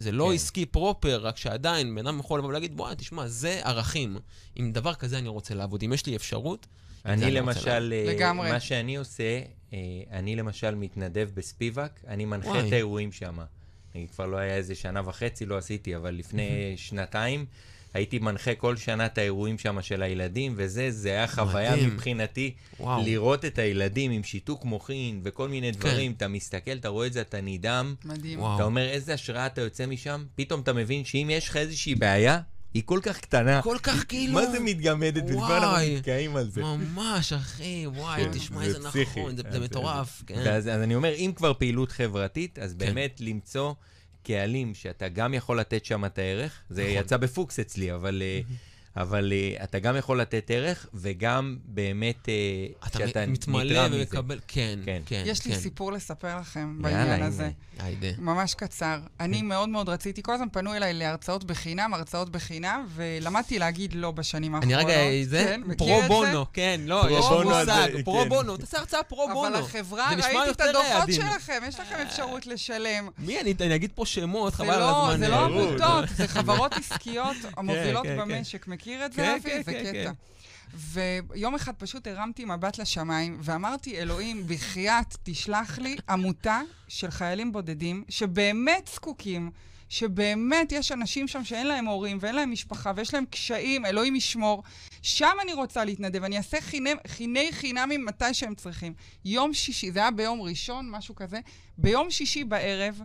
זה לא כן. עסקי פרופר, רק שעדיין בן אדם יכול לבוא ולהגיד, בוא, תשמע, זה ערכים. עם דבר כזה אני רוצה לעבוד. אם יש לי אפשרות, אני אני רוצה למשל, אה, לגמרי. מה שאני עושה, אה, אני למשל מתנדב בספיבק, אני מנחה וואי. את האירועים שם. אני כבר לא היה איזה שנה וחצי, לא עשיתי, אבל לפני שנתיים הייתי מנחה כל שנה את האירועים שם של הילדים, וזה, זה היה חוויה מדהים. מבחינתי, וואו. לראות את הילדים עם שיתוק מוחין וכל כן. מיני דברים, אתה מסתכל, אתה רואה את זה, אתה נדהם, מדהים. וואו. אתה אומר איזה השראה אתה יוצא משם, פתאום אתה מבין שאם יש לך איזושהי בעיה, היא כל כך קטנה. כל כך כאילו... מה זה מתגמדת? ולפעמים אנחנו וואי. נתקעים על זה. ממש, אחי, וואי, כן, תשמע זה איזה. נכון, זה- אז זה מטורף, כן. אז אני אומר, אם כבר פעילות חברתית, אז כן. באמת למצוא קהלים שאתה גם יכול לתת שם את הערך. זה נכון. יצא בפוקס אצלי, אבל... אה, אבל אה, אתה גם יכול לתת ערך, וגם באמת אה, אתה שאתה מתמלא. ומקבל, כן, כן. כן, יש לי כן. סיפור לספר לכם יאללה, בעניין הנה. הזה. היידה. ממש קצר. אני מאוד מאוד רציתי, כל הזמן פנו אליי להרצאות בחינם, הרצאות בחינם, ולמדתי להגיד לא בשנים אני האחרונות. רגע, זה כן, מכיר פרו את זה? בונו, כן, לא, פרו יש בונו מושג, פרו כן. בונו, תעשה הרצאה פרו בונו. אבל החברה, ראיתי את הדוחות. שלכם, יש לכם אפשרות לשלם. מי, אני אני אגיד פה שמות, זה חבל על לא, הזמן. זה לא אה. עמותות, זה חברות עסקיות המובילות כן, כן. במשק. מכיר את זה, כן, אבי? כן, זה כן, קטע. כן. ויום אחד פשוט הרמתי מבט לשמיים, ואמרתי, אלוהים, בחייאת, תשלח לי עמותה של חיילים בודדים, שבאמת זקוקים, שבאמת יש אנשים שם שאין להם הורים ואין להם משפחה ויש להם קשיים, אלוהים ישמור. שם אני רוצה להתנדב, אני אעשה חיני, חיני חינמים מתי שהם צריכים. יום שישי, זה היה ביום ראשון, משהו כזה, ביום שישי בערב,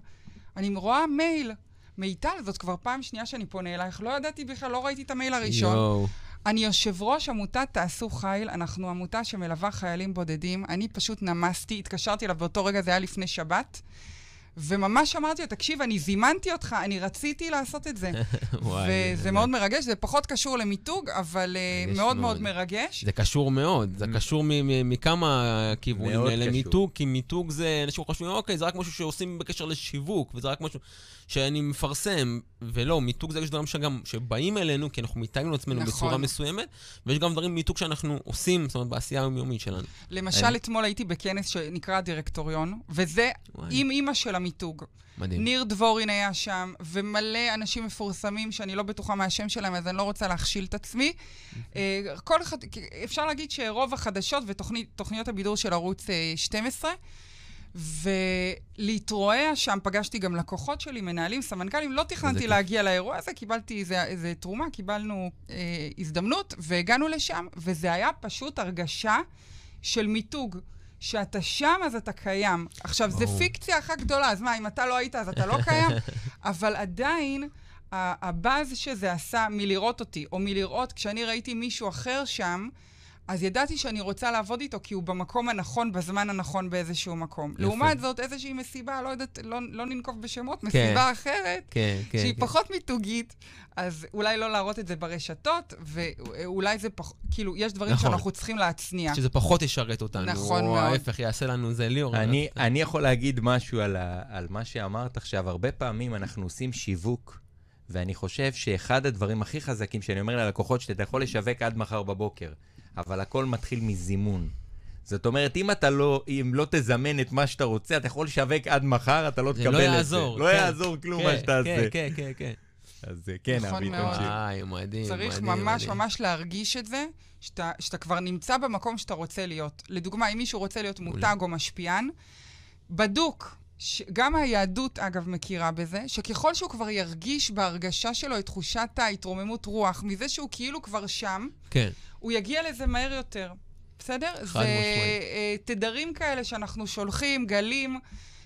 אני רואה מייל. מיטל, זאת כבר פעם שנייה שאני פונה אלייך, לא ידעתי בכלל, לא ראיתי את המייל הראשון. יואו. אני יושב ראש עמותת תעשו חיל, אנחנו עמותה שמלווה חיילים בודדים. אני פשוט נמסתי, התקשרתי אליו באותו רגע, זה היה לפני שבת, וממש אמרתי לו, תקשיב, אני זימנתי אותך, אני רציתי לעשות את זה. וואי, וזה זה- מאוד מרגש, זה פחות קשור למיתוג, אבל אה, מאוד מאוד. מאוד מרגש. זה קשור מאוד, זה קשור מ- מ- מכמה כיוונים מאוד האלה. קשור. מיתוג, כי מיתוג זה, אנשים חושבים, אוקיי, זה רק משהו שעושים בקשר לשיווק, וזה רק משהו שאני מפרסם, ולא, מיתוג זה יש דברים שגם, שבאים אלינו, כי אנחנו מתייגנו לעצמנו נכון. בצורה מסוימת, ויש גם דברים מיתוג שאנחנו עושים, זאת אומרת, בעשייה היומיומית שלנו. למשל, אתמול הייתי בכנס שנקרא הדירקטוריון, וזה וואי. עם אימא של המיתוג. מדהים. ניר דבורין היה שם, ומלא אנשים מפורסמים שאני לא בטוחה מהשם שלהם, אז אני לא רוצה להכשיל את עצמי. אה, כל אחד, אפשר להגיד שרוב החדשות ותוכניות הבידור של ערוץ אה, 12, ולהתרועע שם, פגשתי גם לקוחות שלי, מנהלים, סמנכ"לים, לא תכננתי. להגיע לאירוע הזה, קיבלתי איזה, איזה תרומה, קיבלנו אה, הזדמנות, והגענו לשם, וזה היה פשוט הרגשה של מיתוג. שאתה שם, אז אתה קיים. עכשיו, ברור. פיקציה אחת גדולה, אז מה, אם אתה לא היית, אז אתה לא קיים? אבל עדיין, הבאז שזה עשה מלראות אותי, או מלראות, כשאני ראיתי מישהו אחר שם, אז ידעתי שאני רוצה לעבוד איתו כי הוא במקום הנכון, בזמן הנכון באיזשהו מקום. יפה. לעומת זאת, איזושהי מסיבה, לא יודעת, לא, לא ננקוב בשמות, כן. מסיבה אחרת, כן, כן. שהיא כן. פחות מיתוגית, אז אולי לא להראות את זה ברשתות, ואולי זה פחות, כאילו, יש דברים נכון. שאנחנו צריכים להצניע. שזה פחות ישרת אותנו. נכון או מאוד. ההפך, יעשה לנו זה ליאור. אני, אני יכול להגיד משהו על, ה, על מה שאמרת עכשיו. הרבה פעמים אנחנו עושים שיווק, ואני חושב שאחד הדברים הכי חזקים שאני אומר ללקוחות, שאתה יכול לשווק עד מחר בבוקר, אבל הכל מתחיל מזימון. זאת אומרת, אם אתה לא, אם לא תזמן את מה שאתה רוצה, אתה יכול לשווק עד מחר, אתה לא זה תקבל לא את זה. יעזור. לא כן. יעזור כלום כן, מה שתעשה. כן, כן, כן, כן. אז אה, כן, נכון אבי, מאוד. תמשיך. וואי, מדהים, צריך מדהים, ממש מדהים. ממש להרגיש את זה, שאתה, שאתה כבר נמצא במקום שאתה רוצה להיות. לדוגמה, אם מישהו רוצה להיות מותג או משפיען, בדוק, ש... גם היהדות, אגב, מכירה בזה, שככל שהוא כבר ירגיש בהרגשה שלו את תחושת ההתרוממות רוח, מזה שהוא כאילו כבר שם, כן. הוא יגיע לזה מהר יותר. בסדר? זה משמעית. אה, תדרים כאלה שאנחנו שולחים, גלים,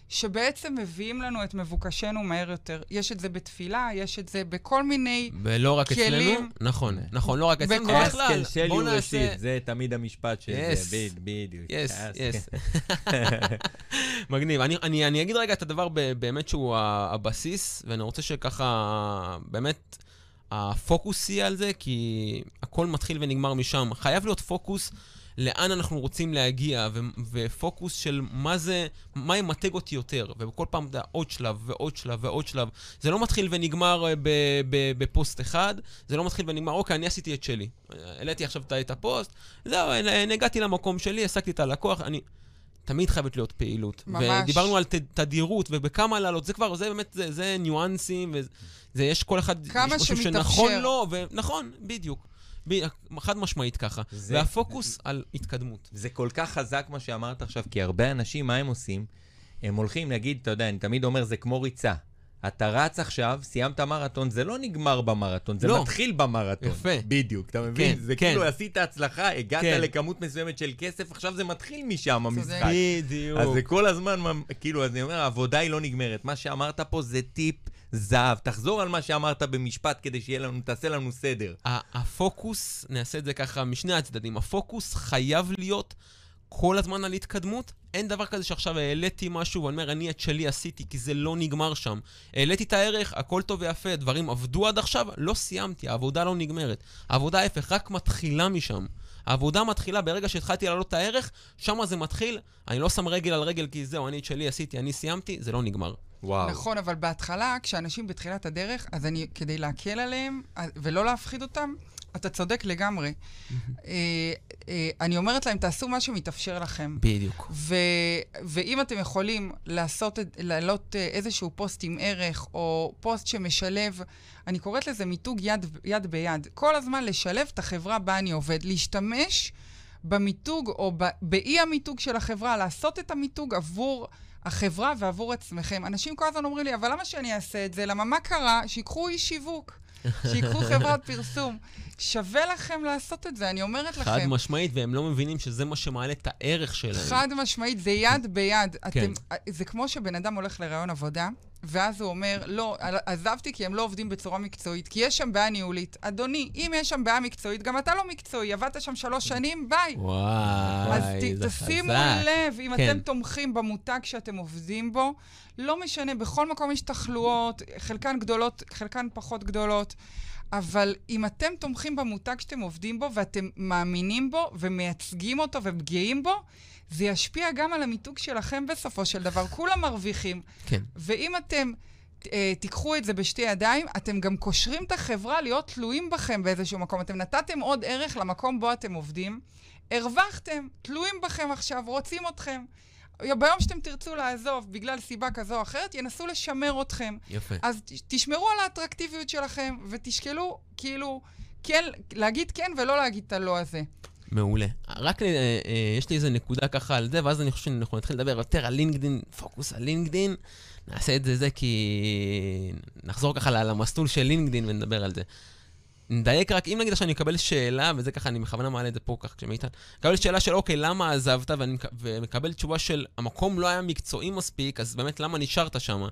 שבעצם מביאים לנו את מבוקשנו מהר יותר. יש את זה בתפילה, יש את זה בכל מיני... ולא רק אצלנו, כלים. נכון, נכון, לא רק אצלנו, בכל- בכלל. בואו הוא נעשה... זה תמיד המשפט של Yes. זה, בדיוק. יס. יס. מגניב. אני, אני, אני אגיד רגע את הדבר באמת שהוא הבסיס, ואני רוצה שככה, באמת, הפוקוס יהיה על זה, כי הכל מתחיל ונגמר משם. חייב להיות פוקוס לאן אנחנו רוצים להגיע, ו- ופוקוס של מה זה, מה ימתג אותי יותר, ובכל פעם, יודע, עוד שלב ועוד שלב ועוד שלב. זה לא מתחיל ונגמר אה, ב- ב- בפוסט אחד, זה לא מתחיל ונגמר, אוקיי, אני עשיתי את שלי. העליתי עכשיו את- הפוסט, זהו, אה, הגעתי למקום שלי, העסקתי את הלקוח, אני... תמיד חייבת להיות פעילות. ממש. ודיברנו על ת- תדירות ובכמה לעלות, זה כבר, זה באמת, זה, זה ניואנסים, וזה, יש כל אחד, כמה יש משהו שמתאפשר. שנכון לו, ונכון, בדיוק. ב, חד משמעית ככה. זה- והפוקוס על התקדמות. זה כל כך חזק מה שאמרת עכשיו, כי הרבה אנשים, מה הם עושים? הם הולכים, נגיד, אתה יודע, אני תמיד אומר, זה כמו ריצה. אתה רץ עכשיו, סיימת מרתון, זה לא נגמר במרתון, זה לא. מתחיל במרתון. יפה. בדיוק, אתה מבין? כן, זה כן. כאילו עשית הצלחה, הגעת כן. לכמות מסוימת של כסף, עכשיו זה מתחיל משם, המשחק. בדיוק. אז זה כל הזמן, כאילו, אז אני אומר, העבודה היא לא נגמרת. מה שאמרת פה זה טיפ זהב. תחזור על מה שאמרת במשפט כדי שיהיה לנו, תעשה לנו סדר. הפוקוס, נעשה את זה ככה משני הצדדים, הפוקוס חייב להיות כל הזמן על התקדמות. אין דבר כזה שעכשיו העליתי משהו ואני אומר, אני את שלי עשיתי, כי זה לא נגמר שם. העליתי את הערך, הכל טוב ויפה, דברים עבדו עד עכשיו, לא סיימתי, העבודה לא נגמרת. העבודה ההפך, רק מתחילה משם. העבודה מתחילה ברגע שהתחלתי להעלות את הערך, שם זה מתחיל, אני לא שם רגל על רגל כי זהו, אני את שלי עשיתי, אני סיימתי, זה לא נגמר. וואו. נכון, אבל בהתחלה, כשאנשים בתחילת הדרך, אז אני, כדי להקל עליהם ולא להפחיד אותם, אתה צודק לגמרי. אה, אה, אני אומרת להם, תעשו מה שמתאפשר לכם. בדיוק. ו, ואם אתם יכולים לעשות, להעלות אה, איזשהו פוסט עם ערך, או פוסט שמשלב, אני קוראת לזה מיתוג יד, יד ביד. כל הזמן לשלב את החברה בה אני עובד, להשתמש במיתוג או באי המיתוג של החברה, לעשות את המיתוג עבור החברה ועבור עצמכם. אנשים כל הזמן אומרים לי, אבל למה שאני אעשה את זה? למה מה קרה? שיקחו איש שיווק, שיקחו חברת פרסום. שווה לכם לעשות את זה, אני אומרת לכם. חד משמעית, והם לא מבינים שזה מה שמעלה את הערך שלהם. חד משמעית, זה יד ביד. כן. אתם, זה כמו שבן אדם הולך לראיון עבודה, ואז הוא אומר, לא, עזבתי כי הם לא עובדים בצורה מקצועית, כי יש שם בעיה ניהולית. אדוני, אם יש שם בעיה מקצועית, גם אתה לא מקצועי, עבדת שם שלוש שנים, ביי. וואי, אז זה ת, תשימו חזק. לב, אם כן. אתם תומכים במותג שאתם עובדים בו, לא משנה, בכל מקום יש תחלואות, חלקן גדולות, חלקן פחות גדולות, אבל אם אתם תומכים במותג שאתם עובדים בו, ואתם מאמינים בו, ומייצגים אותו, וגאים בו, זה ישפיע גם על המיתוג שלכם בסופו של דבר. כולם מרוויחים. כן. ואם אתם אה, תיקחו את זה בשתי ידיים, אתם גם קושרים את החברה להיות תלויים בכם באיזשהו מקום. אתם נתתם עוד ערך למקום בו אתם עובדים, הרווחתם, תלויים בכם עכשיו, רוצים אתכם. ביום שאתם תרצו לעזוב בגלל סיבה כזו או אחרת, ינסו לשמר אתכם. יפה. אז תשמרו על האטרקטיביות שלכם, ותשקלו, כאילו, כן, להגיד כן ולא להגיד את הלא הזה. מעולה. רק אה, אה, יש לי איזה נקודה ככה על זה, ואז אני חושב שאנחנו נתחיל לדבר יותר על לינקדין, פוקוס על לינקדין. נעשה את זה זה כי... נחזור ככה למסלול של לינקדין ונדבר על זה. נדייק רק, אם נגיד עכשיו אני אקבל שאלה, וזה ככה, אני בכוונה מעלה את זה פה ככה כשמאיתן, אקבל שאלה של אוקיי, למה עזבת, ואני מק- ומקבל תשובה של המקום לא היה מקצועי מספיק, אז באמת למה נשארת שם?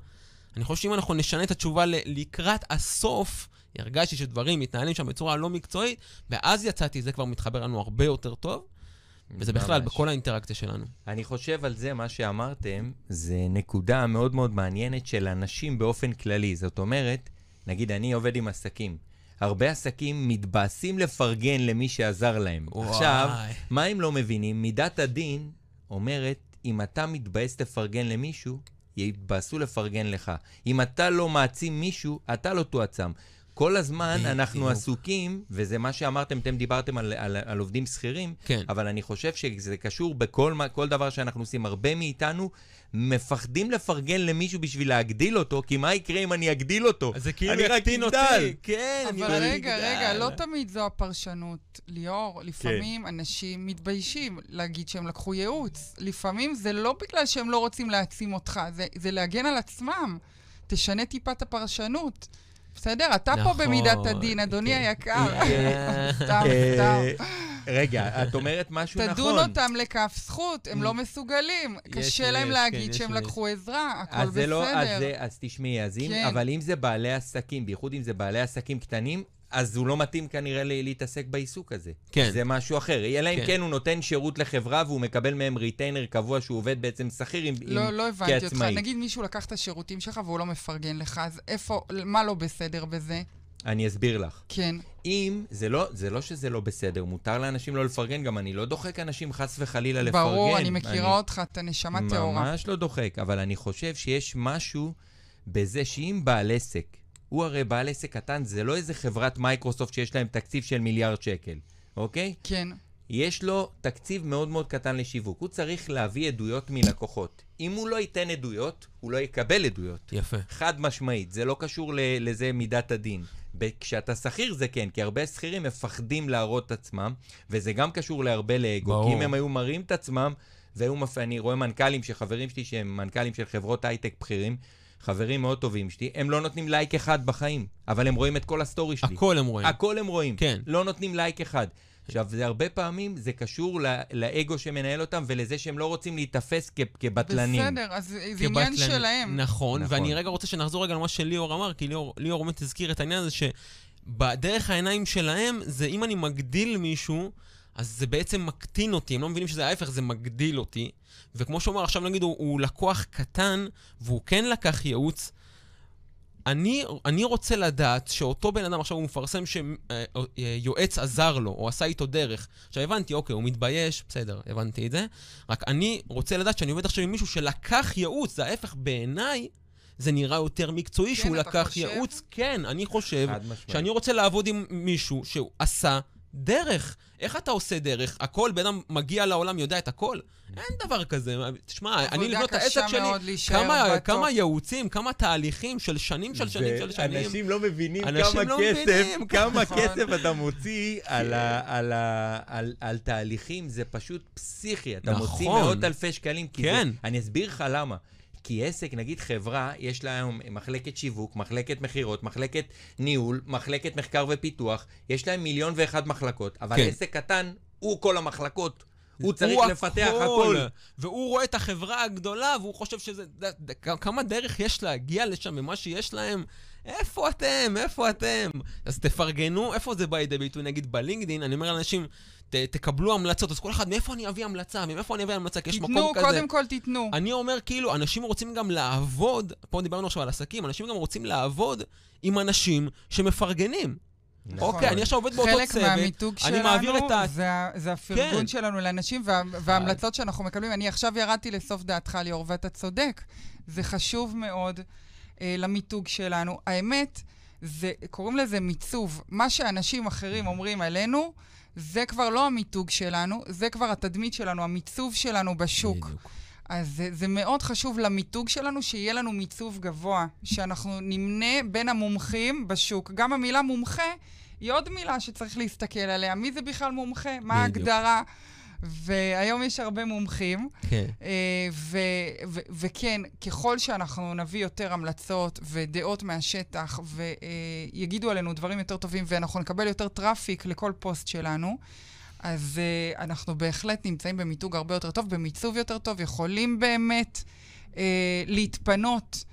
אני חושב שאם אנחנו נשנה את התשובה לקראת הסוף, הרגשתי שדברים מתנהלים שם בצורה לא מקצועית, ואז יצאתי, זה כבר מתחבר לנו הרבה יותר טוב, וזה בכלל ממש. בכל האינטראקציה שלנו. אני חושב על זה, מה שאמרתם, זה נקודה מאוד מאוד מעניינת של אנשים באופן כללי. זאת אומרת, נגיד, אני עובד עם עסקים. הרבה עסקים מתבאסים לפרגן למי שעזר להם. וואי. עכשיו, מה הם לא מבינים? מידת הדין אומרת, אם אתה מתבאס לפרגן למישהו, יתבאסו לפרגן לך. אם אתה לא מעצים מישהו, אתה לא תועצם. כל הזמן. אנחנו עסוקים, וזה מה שאמרתם, אתם דיברתם על, על, על עובדים שכירים, כן. אבל אני חושב שזה קשור בכל מה- כל דבר שאנחנו עושים. הרבה מאיתנו מפחדים לפרגן למישהו בשביל להגדיל אותו, כי מה יקרה אם אני אגדיל אותו? אז זה כאילו אני רק יקטין אגדל. אותי. כן, אני אבל רק רגע, אגדל. רגע, לא תמיד זו הפרשנות. ליאור, לפעמים אנשים מתביישים להגיד שהם לקחו ייעוץ. לפעמים זה לא בגלל שהם לא רוצים להעצים אותך, זה, זה להגן על עצמם. תשנה טיפה את הפרשנות. בסדר? אתה פה נכון, במידת הדין, אדוני כן. היקר. כן. סתם, אה, סתם. רגע, את אומרת משהו נכון. תדון אותם לכף זכות, הם לא מסוגלים. יש, קשה להם להגיד שהם. לקחו עזרה, הכל לא, אז, בסדר. אז תשמעי, כן. אבל אם זה בעלי עסקים, בייחוד אם זה בעלי עסקים קטנים, אז הוא לא מתאים כנראה להתעסק בעיסוק הזה. כן. זה משהו אחר. אלא אם כן. כן הוא נותן שירות לחברה והוא מקבל מהם ריטיינר קבוע שהוא עובד בעצם שכיר עם, לא, עם, לא הבנתי אותך. כעצמאי. נגיד מישהו לקח את השירותים שלך והוא לא מפרגן לך, אז איפה, מה לא בסדר בזה? אני אסביר לך. כן. אם, זה לא, זה לא שזה לא בסדר, מותר לאנשים לא לפרגן, גם אני לא דוחק אנשים חס וחלילה לפרגן. ברור, אני מכירה אותך, אתה נשמה טהורה. ממש לא דוחק, אבל אני חושב שיש משהו בזה שאם בעל עסק, הוא הרי בעל עסק קטן, זה לא איזה חברת מייקרוסופט שיש להם תקציב של מיליארד שקל, אוקיי? כן. יש לו תקציב מאוד מאוד קטן לשיווק. הוא צריך להביא עדויות מלקוחות. אם הוא לא ייתן עדויות, הוא לא יקבל עדויות. יפה. חד משמעית, זה לא קשור ל- לזה מידת הדין. כשאתה שכיר זה כן, כי הרבה שכירים מפחדים להראות את עצמם, וזה גם קשור להרבה לאגו. ברור. כי אם הם היו מראים את עצמם, והיו מפ... אני רואה מנכ"לים שחברים שלי שהם מנכ"לים של חברות הייטק בכירים, חברים מאוד טובים שלי, הם לא נותנים לייק אחד בחיים, אבל הם רואים את כל הסטורי שלי. הכל הם רואים. הכל הם רואים. כן. לא נותנים לייק אחד. עכשיו, זה הרבה פעמים, זה קשור ל- לאגו שמנהל אותם ולזה שהם לא רוצים להיתפס כ- כבטלנים. בסדר, אז זה עניין. שלהם. נכון, נכון. ואני רגע רוצה שנחזור רגע למה שליאור אמר, כי ליאור, ליאור באמת הזכיר את העניין הזה שבדרך העיניים שלהם, זה אם אני מגדיל מישהו, אז זה בעצם מקטין אותי, הם לא מבינים שזה ההפך, זה מגדיל אותי. וכמו שהוא אמר, עכשיו נגיד הוא, הוא לקוח קטן, והוא כן לקח ייעוץ, אני, אני רוצה לדעת שאותו בן אדם עכשיו הוא מפרסם שיועץ עזר לו, או עשה איתו דרך. עכשיו הבנתי, אוקיי, הוא מתבייש, בסדר, הבנתי את זה. רק אני רוצה לדעת שאני עובד עכשיו עם מישהו שלקח ייעוץ, זה ההפך בעיניי. זה נראה יותר מקצועי כן, שהוא לקח חושב? ייעוץ. כן, אני חושב. שאני רוצה לעבוד עם מישהו שהוא עשה דרך. איך אתה עושה דרך? הכל, בן אדם מגיע לעולם, יודע את הכל? אין דבר כזה. תשמע, אני לבנות את העסק שלי, כמה. כמה ייעוצים, כמה תהליכים של שנים של שנים של שנים. אנשים לא מבינים אנשים כמה לא כסף, מבינים. כמה נכון. כסף אתה מוציא על, ה, על, ה, על, על תהליכים, זה פשוט פסיכי. אתה נכון. מוציא מאות אלפי שקלים. כי כן. זה, אני אסביר לך למה. כי עסק, נגיד חברה, יש לה היום מחלקת שיווק, מחלקת מכירות, מחלקת ניהול, מחלקת מחקר ופיתוח, יש להם מיליון ואחת מחלקות, אבל כן. עסק קטן הוא כל המחלקות. הוא צריך הוא לפתח הכל. והוא רואה את החברה הגדולה, והוא חושב שזה... ד- ד- כמה דרך יש להגיע לשם ממה שיש להם? איפה אתם? איפה אתם? אז תפרגנו, איפה זה בא לידי ביטוי? נגיד בלינקדין, אני אומר לאנשים, ת, תקבלו המלצות, אז כל אחד, מאיפה אני אביא המלצה? מאיפה אני אביא המלצה? כי יש תיתנו, מקום כזה. קודם כל תיתנו. אני אומר, כאילו, אנשים רוצים גם לעבוד, פה דיברנו עכשיו על עסקים, אנשים גם רוצים לעבוד עם אנשים שמפרגנים. נכון. אוקיי, אני עכשיו עובד באותו חלק צוות, מהמיתוג אני שלנו, מעביר את ה- זה, זה הפרגון כן. שלנו לאנשים וה, וההמלצות שאנחנו מקבלים. אני עכשיו ירדתי לסוף דעתך, ליאור, ואתה צודק. זה חשוב מאוד אה, למיתוג שלנו. האמת, זה, קוראים לזה מיצוב. מה שאנשים אחרים אומרים עלינו, זה כבר לא המיתוג שלנו, זה כבר התדמית שלנו, המיצוב שלנו בשוק. בדיוק. אז זה, זה מאוד חשוב למיתוג שלנו, שיהיה לנו מיצוב גבוה, שאנחנו נמנה בין המומחים בשוק. גם המילה מומחה היא עוד מילה שצריך להסתכל עליה. מי זה בכלל מומחה? מה. ההגדרה? והיום יש הרבה מומחים, כן. אה, ו- ו- וכן, ככל שאנחנו נביא יותר המלצות ודעות מהשטח, ויגידו עלינו דברים יותר טובים, ואנחנו נקבל יותר traffic לכל פוסט שלנו, אז uh, אנחנו בהחלט נמצאים במיתוג הרבה יותר טוב, במיצוב יותר טוב, יכולים באמת uh, להתפנות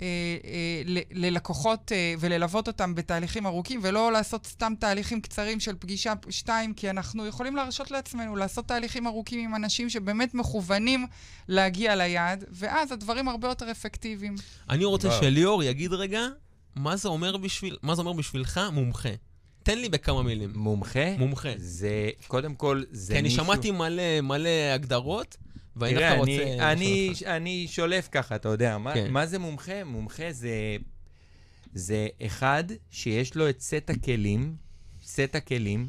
אה, אה, ל- ללקוחות אה, וללוות אותם בתהליכים ארוכים, ולא לעשות סתם תהליכים קצרים של פגישה שתיים, כי אנחנו יכולים להרשות לעצמנו לעשות תהליכים ארוכים עם אנשים שבאמת מכוונים להגיע ליעד, ואז הדברים הרבה יותר אפקטיביים. אני רוצה וואו. שליאור יגיד רגע, מה זה אומר בשביל, מה זה אומר בשבילך מומחה? תן לי בכמה מילים. מומחה? מומחה. זה, קודם כל, זה כי אני מישהו... שמעתי מלא, מלא הגדרות, תראה, דווקא אני, רוצה... לשאול אני. אני שולף ככה, אתה יודע. מה, כן. מה זה מומחה? מומחה זה, זה אחד שיש לו את סט הכלים, סט הכלים,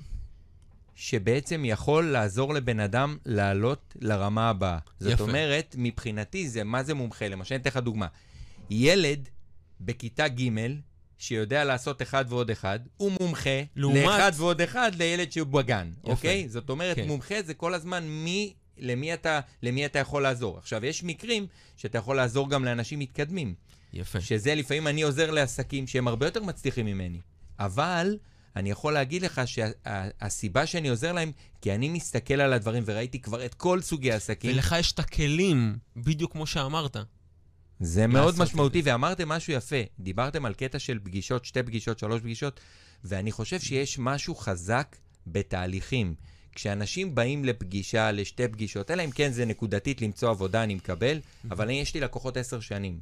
שבעצם יכול לעזור לבן אדם לעלות לרמה הבאה. זאת יפה. אומרת, מבחינתי, זה, מה זה מומחה? למשל, אני אתן לך דוגמה. ילד בכיתה ג' שיודע לעשות אחד ועוד אחד, הוא מומחה לעומת- לאחד ועוד אחד לילד שהוא בגן, יפה. אוקיי? זאת אומרת, כן. מומחה זה כל הזמן מי, למי אתה, למי אתה יכול לעזור. עכשיו, יש מקרים שאתה יכול לעזור גם לאנשים מתקדמים, יפה. שזה לפעמים אני עוזר לעסקים שהם הרבה יותר מצליחים ממני, אבל אני יכול להגיד לך שהסיבה שאני עוזר להם, כי אני מסתכל על הדברים וראיתי כבר את כל סוגי העסקים. ולך יש את הכלים, בדיוק כמו שאמרת. זה מאוד משמעותי, ואמרתם משהו יפה. דיברתם על קטע של פגישות, שתי פגישות, שלוש פגישות, ואני חושב שיש משהו חזק בתהליכים. כשאנשים באים לפגישה, לשתי פגישות, אלא אם כן זה נקודתית למצוא עבודה, אני מקבל, אבל אני, יש לי לקוחות עשר שנים.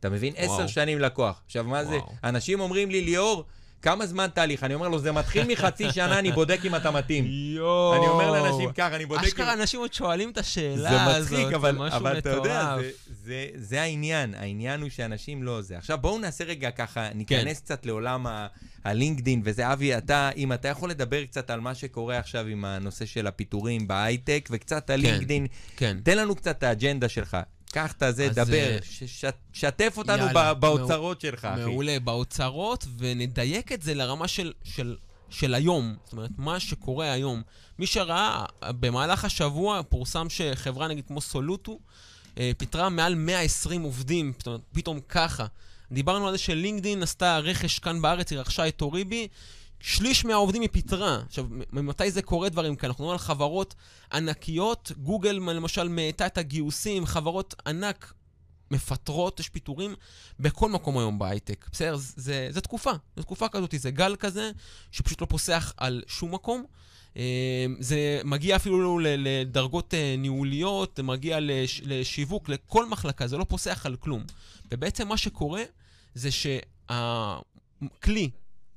אתה מבין? עשר שנים לקוח. עכשיו, מה זה? וואו. אנשים אומרים לי, ליאור, כמה זמן תהליך? אני אומר לו, זה מתחיל מחצי שנה, אני בודק אם אתה מתאים. יואו. אני אומר לאנשים ככה, אני בודק אם... אשכרה אנשים עוד שואלים את השאלה זה הזאת, מצחיק, אבל, אבל אתה יודע. זה, זה, זה העניין. העניין הוא שאנשים לא זה. עכשיו בואו נעשה רגע ככה, ניכנס כן. קצת לעולם ה- הלינקדין, וזה אבי, אתה, אם אתה יכול לדבר קצת על מה שקורה עכשיו עם הנושא של הפיטורים בהייטק, וקצת על כן, כן. תן לנו קצת את האג'נדה שלך. קח את הזה, דבר, אה, ש- ש- שתף אותנו יאללה, באוצרות שלך, אחי. מעולה, באוצרות, ונדייק את זה לרמה של, של, של היום. זאת אומרת, מה שקורה היום. מי שראה, במהלך השבוע פורסם שחברה נגיד כמו סולוטו, אה, פיטרה מעל 120 עובדים, אומרת, פתאום ככה. דיברנו על זה שלינקדין עשתה רכש כאן בארץ, היא רכשה את אוריבי, שליש מהעובדים היא פיטרה. עכשיו, ממתי זה קורה דברים כאלה? אנחנו מדברים על חברות ענקיות, גוגל למשל מאטה את הגיוסים, חברות ענק מפטרות, יש פיטורים בכל מקום היום בהייטק. בסדר? זה, זה, תקופה, זו תקופה כזאת, זה גל כזה שפשוט לא פוסח על שום מקום. אה, זה מגיע אפילו ל- לדרגות אה, ניהוליות, זה מגיע לש, לשיווק, לכל מחלקה, זה לא פוסח על כלום. ובעצם מה שקורה זה שהכלי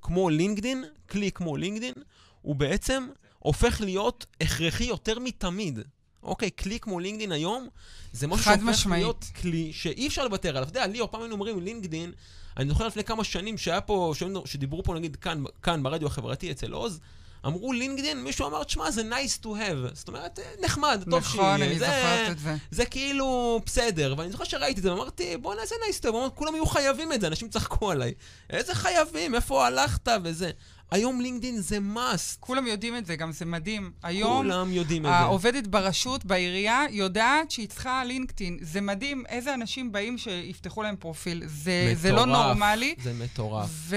כמו לינקדין, כלי כמו לינקדין, הוא בעצם הופך להיות הכרחי יותר מתמיד. אוקיי, כלי כמו לינקדין היום, זה משהו שהופך משמעית. להיות כלי שאי אפשר לוותר עליו. אתה יודע, ליאור, פעם היינו אומרים לינקדין, אני זוכר לפני כמה שנים שהיה פה, שדיברו פה נגיד כאן, כאן ברדיו החברתי אצל עוז, אמרו לינקדין, מישהו אמר, תשמע, זה nice to have. זאת אומרת, אה, נחמד, טוב שיהיה. נכון, אני זה- זוכרת את זה. זה כאילו בסדר, ואני זוכר שראיתי את זה, ואמרתי, בוא נעשה nice to have, כולם יהיו חייבים את זה, אנשים צחקו עליי. איזה חייבים, איפה הלכת וזה. היום לינקדין זה must. כולם יודעים את זה, גם זה מדהים. היום כולם יודעים את זה. העובדת ברשות, בעירייה, יודעת שהיא צריכה לינקדאין. זה מדהים איזה אנשים באים שיפתחו להם פרופיל. זה, זה לא מטורף. נורמלי. זה מטורף. ו...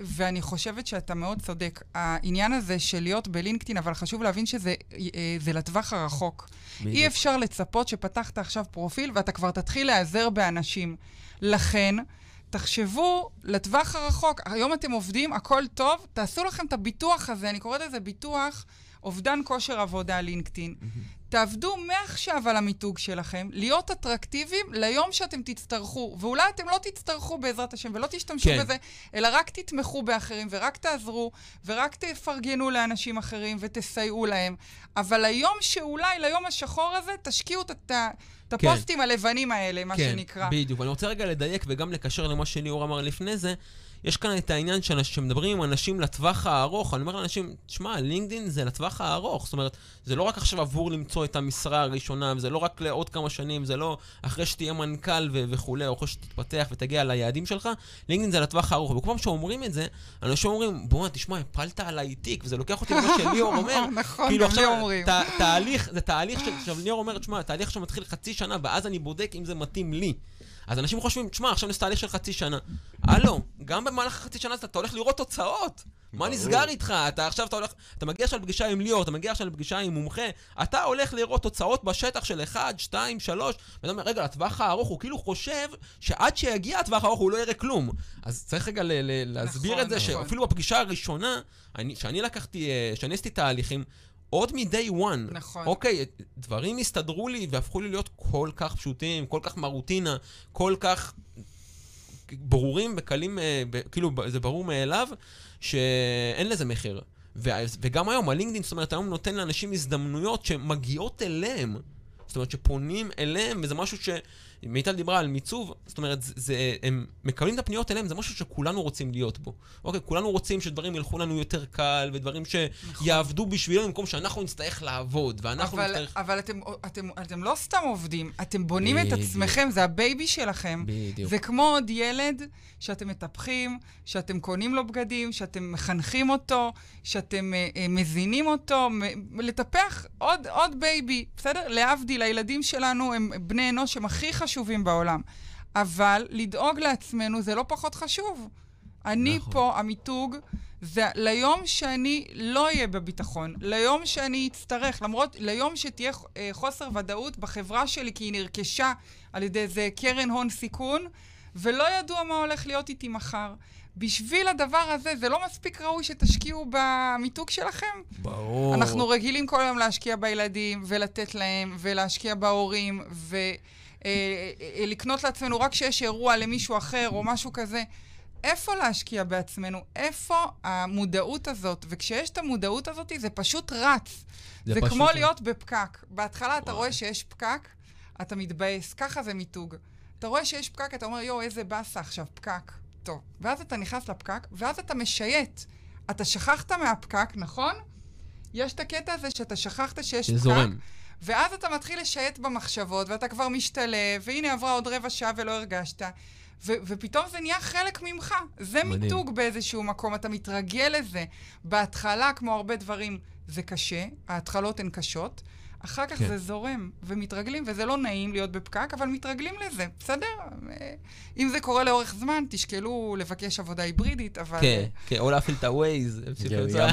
ואני חושבת שאתה מאוד צודק. העניין הזה של להיות בלינקדאין, אבל חשוב להבין שזה אה, לטווח הרחוק. בדיוק. אי אפשר לצפות שפתחת עכשיו פרופיל ואתה כבר תתחיל להיעזר באנשים. לכן, תחשבו לטווח הרחוק. היום אתם עובדים, הכל טוב, תעשו לכם את הביטוח הזה, אני קוראת לזה ביטוח אובדן כושר עבודה לינקדאין. תעבדו מעכשיו על המיתוג שלכם, להיות אטרקטיביים ליום שאתם תצטרכו, ואולי אתם לא תצטרכו בעזרת השם ולא תשתמשו כן. בזה, אלא רק תתמכו באחרים ורק תעזרו ורק תפרגנו לאנשים אחרים ותסייעו להם. אבל היום שאולי, ליום השחור הזה, תשקיעו את, את, את כן. הפוסטים הלבנים האלה, מה כן, שנקרא. בדיוק. ואני רוצה רגע לדייק וגם לקשר למה שליאור אמר לפני זה. יש כאן את העניין שמדברים עם אנשים לטווח הארוך. אני אומר לאנשים, תשמע, לינקדין זה לטווח הארוך. זאת אומרת, זה לא רק עכשיו עבור למצוא את המשרה הראשונה, וזה לא רק לעוד כמה שנים, זה לא אחרי שתהיה מנכ"ל ו- וכולי, או אחרי שתתפתח ותגיע ליעדים שלך, לינקדין זה לטווח הארוך. וכל פעם שאומרים את זה, אנשים אומרים, בוא'נה, תשמע, הפלת עליי תיק, וזה לוקח אותי למה שליאור אומר. נכון, כאילו עכשיו. תה- תהליך, זה תהליך עכשיו ליאור אומר, תשמע, תהליך שמתחיל חצי שנה, ואז אני בודק אם זה מתאים לי. אז אנשים חושבים, תשמע, עכשיו יש תהליך של חצי שנה. הלו, גם במהלך החצי שנה אתה הולך לראות תוצאות. מה. נסגר איתך? אתה עכשיו, אתה הולך, אתה מגיע עכשיו לפגישה עם ליאור, אתה מגיע עכשיו לפגישה עם מומחה, אתה הולך לראות תוצאות בשטח של 1, 2, 3, ואתה אומר, רגע, לטווח הארוך, הוא כאילו חושב שעד שיגיע הטווח הארוך הוא לא יראה כלום. אז צריך רגע להסביר נכון, את זה, נכון. שאפילו בפגישה הראשונה, אני- שאני לקחתי, אה, שאני עשיתי תהליכים, עוד מ-day one, נכון. אוקיי, דברים הסתדרו לי והפכו לי להיות כל כך פשוטים, כל כך מרוטינה, כל כך ברורים וקלים, אה, כאילו, זה ברור מאליו, שאין לזה מחיר. וגם היום, הלינקדאין, זאת אומרת, היום נותן לאנשים הזדמנויות שמגיעות אליהם. זאת אומרת, שפונים אליהם, וזה משהו ש... מיטל דיברה על מיצוב, זאת אומרת, זה, זה, הם מקבלים את הפניות אליהם, זה משהו שכולנו רוצים להיות בו. אוקיי, כולנו רוצים שדברים ילכו לנו יותר קל, ודברים שיעבדו בשבילנו במקום שאנחנו נצטרך לעבוד, ואנחנו אבל, נצטרך... אבל אתם, אתם, אתם לא סתם עובדים, אתם בונים את בדיוק. עצמכם, זה הבייבי שלכם. בדיוק. זה כמו עוד ילד שאתם מטפחים, שאתם קונים לו בגדים, שאתם מחנכים אותו, שאתם אה, אה, מזינים אותו, מ- לטפח עוד, עוד בייבי, בסדר? להבדיל, הילדים שלנו הם בני אנוש שהם הכי חשובים בעולם. אבל לדאוג לעצמנו זה לא פחות חשוב. אני נכון. פה, המיתוג, זה ליום שאני לא אהיה בביטחון, ליום שאני אצטרך, למרות, ליום שתהיה אה, חוסר ודאות בחברה שלי, כי היא נרכשה על ידי איזה קרן הון סיכון, ולא ידוע מה הולך להיות איתי מחר. בשביל הדבר הזה, זה לא מספיק ראוי שתשקיעו במיתוג שלכם? ברור. אנחנו רגילים כל היום להשקיע בילדים, ולתת להם, ולהשקיע בהורים, ולקנות לעצמנו רק כשיש אירוע למישהו אחר או משהו כזה. איפה להשקיע בעצמנו? איפה המודעות הזאת? וכשיש את המודעות הזאת, זה פשוט רץ. זה זה, פשוט כמו. להיות בפקק. בהתחלה אתה וואי. רואה שיש פקק, אתה מתבאס. ככה זה מיתוג. אתה רואה שיש פקק, אתה אומר, יואו, איזה באסה עכשיו, פקק. טוב. ואז אתה נכנס לפקק, ואז אתה משייט. אתה שכחת מהפקק, נכון? יש את הקטע הזה שאתה שכחת שיש פקק. שזורם. ואז אתה מתחיל לשייט במחשבות, ואתה כבר משתלב, והנה עברה עוד רבע שעה ולא הרגשת. ו- ופתאום זה נהיה חלק ממך. זה מדהים. מיתוג באיזשהו מקום, אתה מתרגל לזה. בהתחלה, כמו הרבה דברים, זה קשה, ההתחלות הן קשות. אחר כך כן. זה זורם, ומתרגלים, וזה לא נעים להיות בפקק, אבל מתרגלים לזה, בסדר? אה, אם זה קורה לאורך זמן, תשקלו לבקש עבודה היברידית, אבל... כן, כן, או להפעיל את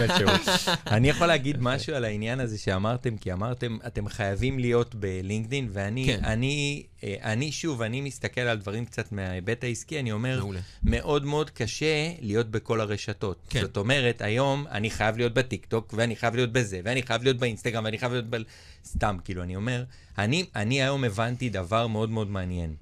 אפשרות. אני יכול להגיד משהו על העניין הזה שאמרתם, כי אמרתם, אתם חייבים להיות בלינקדין, ואני, כן. אני, אה, אני שוב, אני מסתכל על דברים קצת מההיבט העסקי, אני אומר, מעולה. מאוד מאוד קשה להיות בכל הרשתות. כן. זאת אומרת, היום אני חייב להיות בטיקטוק, ואני חייב להיות בזה, ואני חייב להיות באינסטגרם, ואני חייב להיות ב... סתם, כאילו, אני אומר, אני, אני היום הבנתי דבר מאוד מאוד מעניין,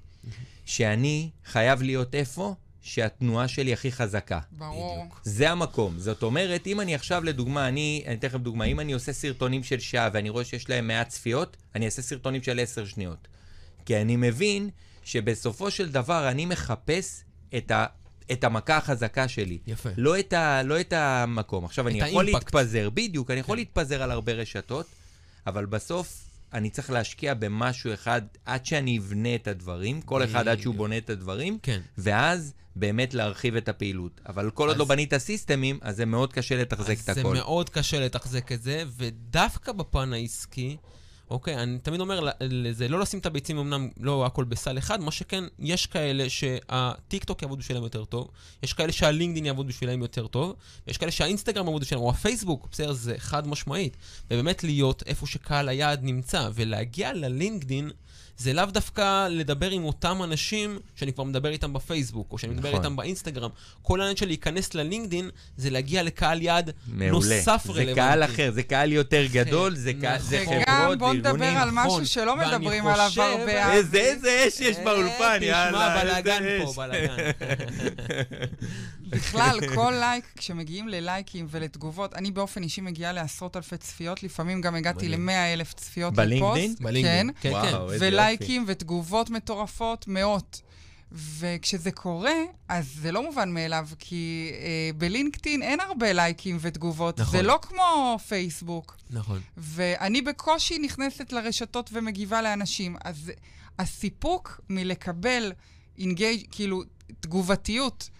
שאני חייב להיות איפה שהתנועה שלי הכי חזקה. ברור. בדיוק. זה המקום. זאת אומרת, אם אני עכשיו, לדוגמה, אני, אני אתן לכם דוגמה, אם אני עושה סרטונים של שעה ואני רואה שיש להם מעט צפיות, אני אעשה סרטונים של עשר שניות. כי אני מבין שבסופו של דבר אני מחפש את, ה, את המכה החזקה שלי. יפה. לא את, ה, לא את המקום. עכשיו, אני את יכול האימפקט. להתפזר, בדיוק, אני יכול כן. להתפזר על הרבה רשתות, אבל בסוף אני צריך להשקיע במשהו אחד עד שאני אבנה את הדברים, כל אחד עד שהוא. בונה את הדברים, כן. ואז באמת להרחיב את הפעילות. אבל כל עוד אז- לא בנית סיסטמים, אז זה מאוד קשה לתחזק את אז זה. מאוד קשה לתחזק את זה, ודווקא בפן העסקי, אוקיי, אני תמיד אומר לזה, לא לשים את הביצים, אמנם לא הכל בסל אחד, מה שכן, יש כאלה שהטיקטוק יעבוד בשבילם יותר טוב, יש כאלה שהלינקדאין יעבוד בשבילם יותר טוב, ויש כאלה שהאינסטגרם יעבוד בשבילם, או הפייסבוק, בסדר, זה חד משמעית. ובאמת להיות איפה שקהל היעד נמצא, ולהגיע ללינקדאין, זה לאו דווקא לדבר עם אותם אנשים שאני כבר מדבר איתם בפייסבוק, או שאני מדבר נכון. איתם באינסטגרם. כל העניין של להיכנס ללינקדאין, זה להגיע לקהל יעד מעולה. נוסף זה רלוונטי. קהל אחר, זה קהל יותר גדול, זה קהל- זה נכון. חברות, וגם זה בוא נדבר ארגונים. על משהו נכון. שלא מדברים עליו הרבה. איזה אש יש באולפן, אה, יאללה. תשמע, בלאגן פה. בלאגן. בכלל, כל לייק, כשמגיעים ללייקים ולתגובות, אני באופן אישי מגיעה לעשרות אלפי צפיות, לפעמים גם הגעתי מדהים. ל-100 אלף צפיות? לפוסט. בלינקדאין. כן. כן, כן. וואו, ולייקים ותגובות מטורפות, מאות. וכשזה קורה, אז זה לא מובן מאליו, כי אה, בלינקדאין אין הרבה לייקים ותגובות. נכון. זה לא כמו פייסבוק. נכון. ואני בקושי נכנסת לרשתות ומגיבה לאנשים. אז הסיפוק מלקבל אינגייג', כאילו, תגובתיות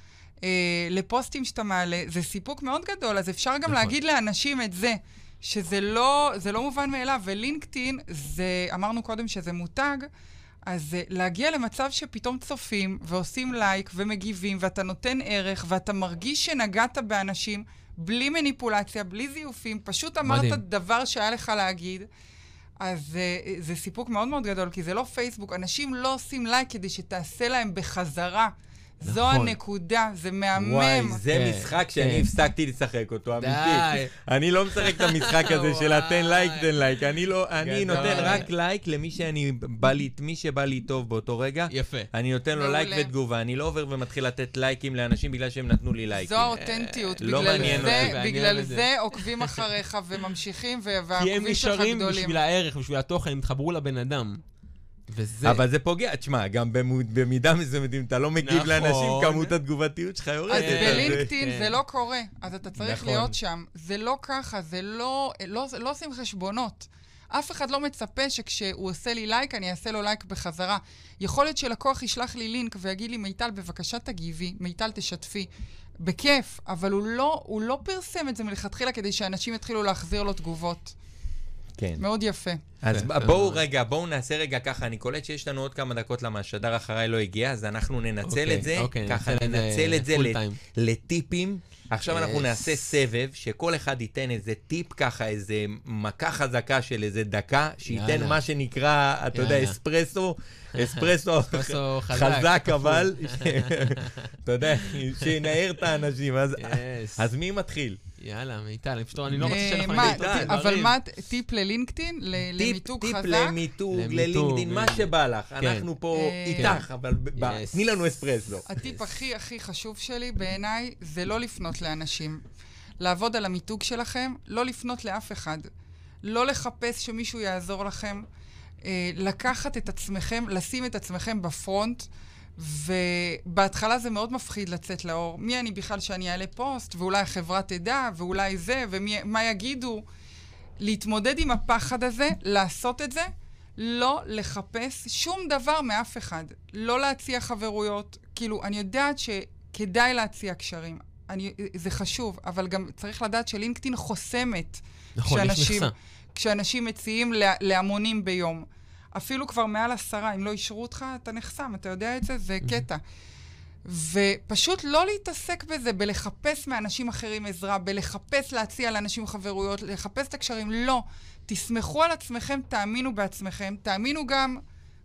אה, לפוסטים שאתה מעלה, זה סיפוק מאוד גדול, אז אפשר גם נכון. להגיד לאנשים את זה. שזה לא, זה לא מובן מאליו, ולינקדאין, זה, אמרנו קודם שזה מותג, אז אה, להגיע למצב שפתאום צופים ועושים לייק ומגיבים, ואתה נותן ערך, ואתה מרגיש שנגעת באנשים בלי מניפולציה, בלי זיופים, פשוט אמרת מדהים. דבר שהיה לך להגיד. אז אה, זה סיפוק מאוד מאוד גדול, כי זה לא פייסבוק. אנשים לא עושים לייק כדי שתעשה להם בחזרה. זו נכון. הנקודה, זה מהמם. וואי, זה כן, משחק שאני כן. הפסקתי לשחק אותו, די. אמיתי. אני לא משחק את המשחק הזה של התן לייק, תן לייק. אני לא, אני. נותן רק לייק למי שאני בא לי, מי שבא לי טוב באותו רגע. יפה. אני נותן לו לייק. ותגובה, אני לא עובר ומתחיל לתת לייקים לאנשים בגלל שהם נתנו לי לייקים. זו האותנטיות. לא בגלל מעניין זה- אותי. בגלל זה. עוקבים אחריך וממשיכים, ו- כי הם והעוקבים שלך נשארים גדולים. בשביל הערך, בשביל התוכן, הם התחברו לבן אדם. וזה... אבל זה פוגע, תשמע, גם במו- במידה מסוימת, אם אתה לא מגיב נכון. לאנשים, כמות התגובתיות שלך יורדת. אז כן, בלינקדאין כן. זה לא קורה, אז אתה צריך נכון. להיות שם. זה לא ככה, זה לא, לא, לא עושים חשבונות. אף אחד לא מצפה שכשהוא עושה לי לייק, אני אעשה לו לייק בחזרה. יכול להיות שלקוח ישלח לי לינק ויגיד לי, מיטל, בבקשה תגיבי, מיטל תשתפי. בכיף, אבל הוא לא, הוא לא פרסם את זה מלכתחילה כדי שאנשים יתחילו להחזיר לו תגובות. כן. מאוד יפה. אז בסדר. בואו רגע, בואו נעשה רגע ככה, אני קולט שיש לנו עוד כמה דקות למה השדר אחריי לא הגיע, אז אנחנו ננצל אוקיי, את זה, אוקיי, ככה ננצל את זה. לטיפים. עכשיו אנחנו. נעשה סבב, שכל אחד ייתן איזה טיפ ככה, איזה מכה חזקה של איזה דקה, שייתן יאללה. מה שנקרא, אתה יודע, יאללה. אספרסו, אספרסו אספרסו חזק. אבל, אתה יודע, שינער את האנשים. אז- מי מתחיל? יאללה, מיטל, פשוט אני לא רוצה אה, מה, מדי מיטל, ט- אבל. מה, טיפ ללינקדאין? טיפ, למיתוג טיפ חזק? למיתוג, למיתוג, ללינקדאין, מה. שבא לך. כן. אנחנו פה אה, איתך, אבל. תני לנו אספרסו. הטיפ הכי הכי חשוב שלי בעיניי זה לא לפנות לאנשים. לעבוד על המיתוג שלכם, לא לפנות לאף אחד. לא לחפש שמישהו יעזור לכם. אה, לקחת את עצמכם, לשים את עצמכם בפרונט, ובהתחלה זה מאוד מפחיד לצאת לאור. מי אני בכלל שאני אעלה פוסט, ואולי החברה תדע, ואולי זה, ומה יגידו. להתמודד עם הפחד הזה, לעשות את זה, לא לחפש שום דבר מאף אחד. לא להציע חברויות. כאילו, אני יודעת שכדאי להציע קשרים. אני, זה חשוב, אבל גם צריך לדעת שלינקדאין חוסמת. נכון, יש מכסה. כשאנשים מציעים לה, להמונים ביום. אפילו כבר מעל עשרה, אם לא אישרו אותך, אתה נחסם, אתה יודע את זה? זה קטע. ופשוט לא להתעסק בזה, בלחפש מאנשים אחרים עזרה, בלחפש להציע לאנשים חברויות, לחפש את הקשרים. לא. תסמכו על עצמכם, תאמינו בעצמכם, תאמינו גם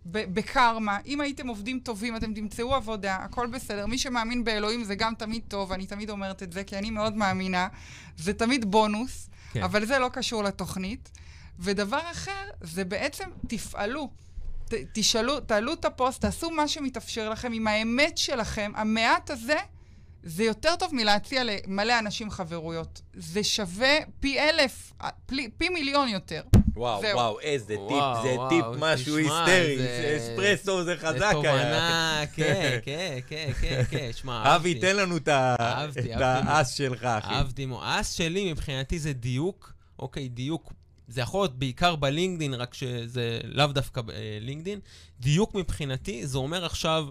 ב- בקרמה. אם הייתם עובדים טובים, אתם תמצאו עבודה, הכל בסדר. מי שמאמין באלוהים זה גם תמיד טוב, אני תמיד אומרת את זה, כי אני מאוד מאמינה. זה תמיד בונוס, כן. אבל זה לא קשור לתוכנית. ודבר אחר, זה בעצם תפעלו. ת, תשאלו, תעלו את הפוסט, תעשו מה שמתאפשר לכם עם האמת שלכם. המעט הזה, זה יותר טוב מלהציע למלא אנשים חברויות. זה שווה פי אלף, פי, פי מיליון יותר. וואו, זהו. וואו, איזה טיפ, וואו, זה וואו, טיפ משהו תשמע, היסטרי, זה- אספרסו זה חזק זה היה. תובנה, כן, כן, כן, כן, כן, שמע, אבי, תן לנו את. האס שלך, אחי. אהבתי. האס שלי מבחינתי זה דיוק. אוקיי, דיוק. זה יכול להיות בעיקר בלינקדין, רק שזה לאו דווקא בלינקדין. דיוק מבחינתי, זה אומר עכשיו,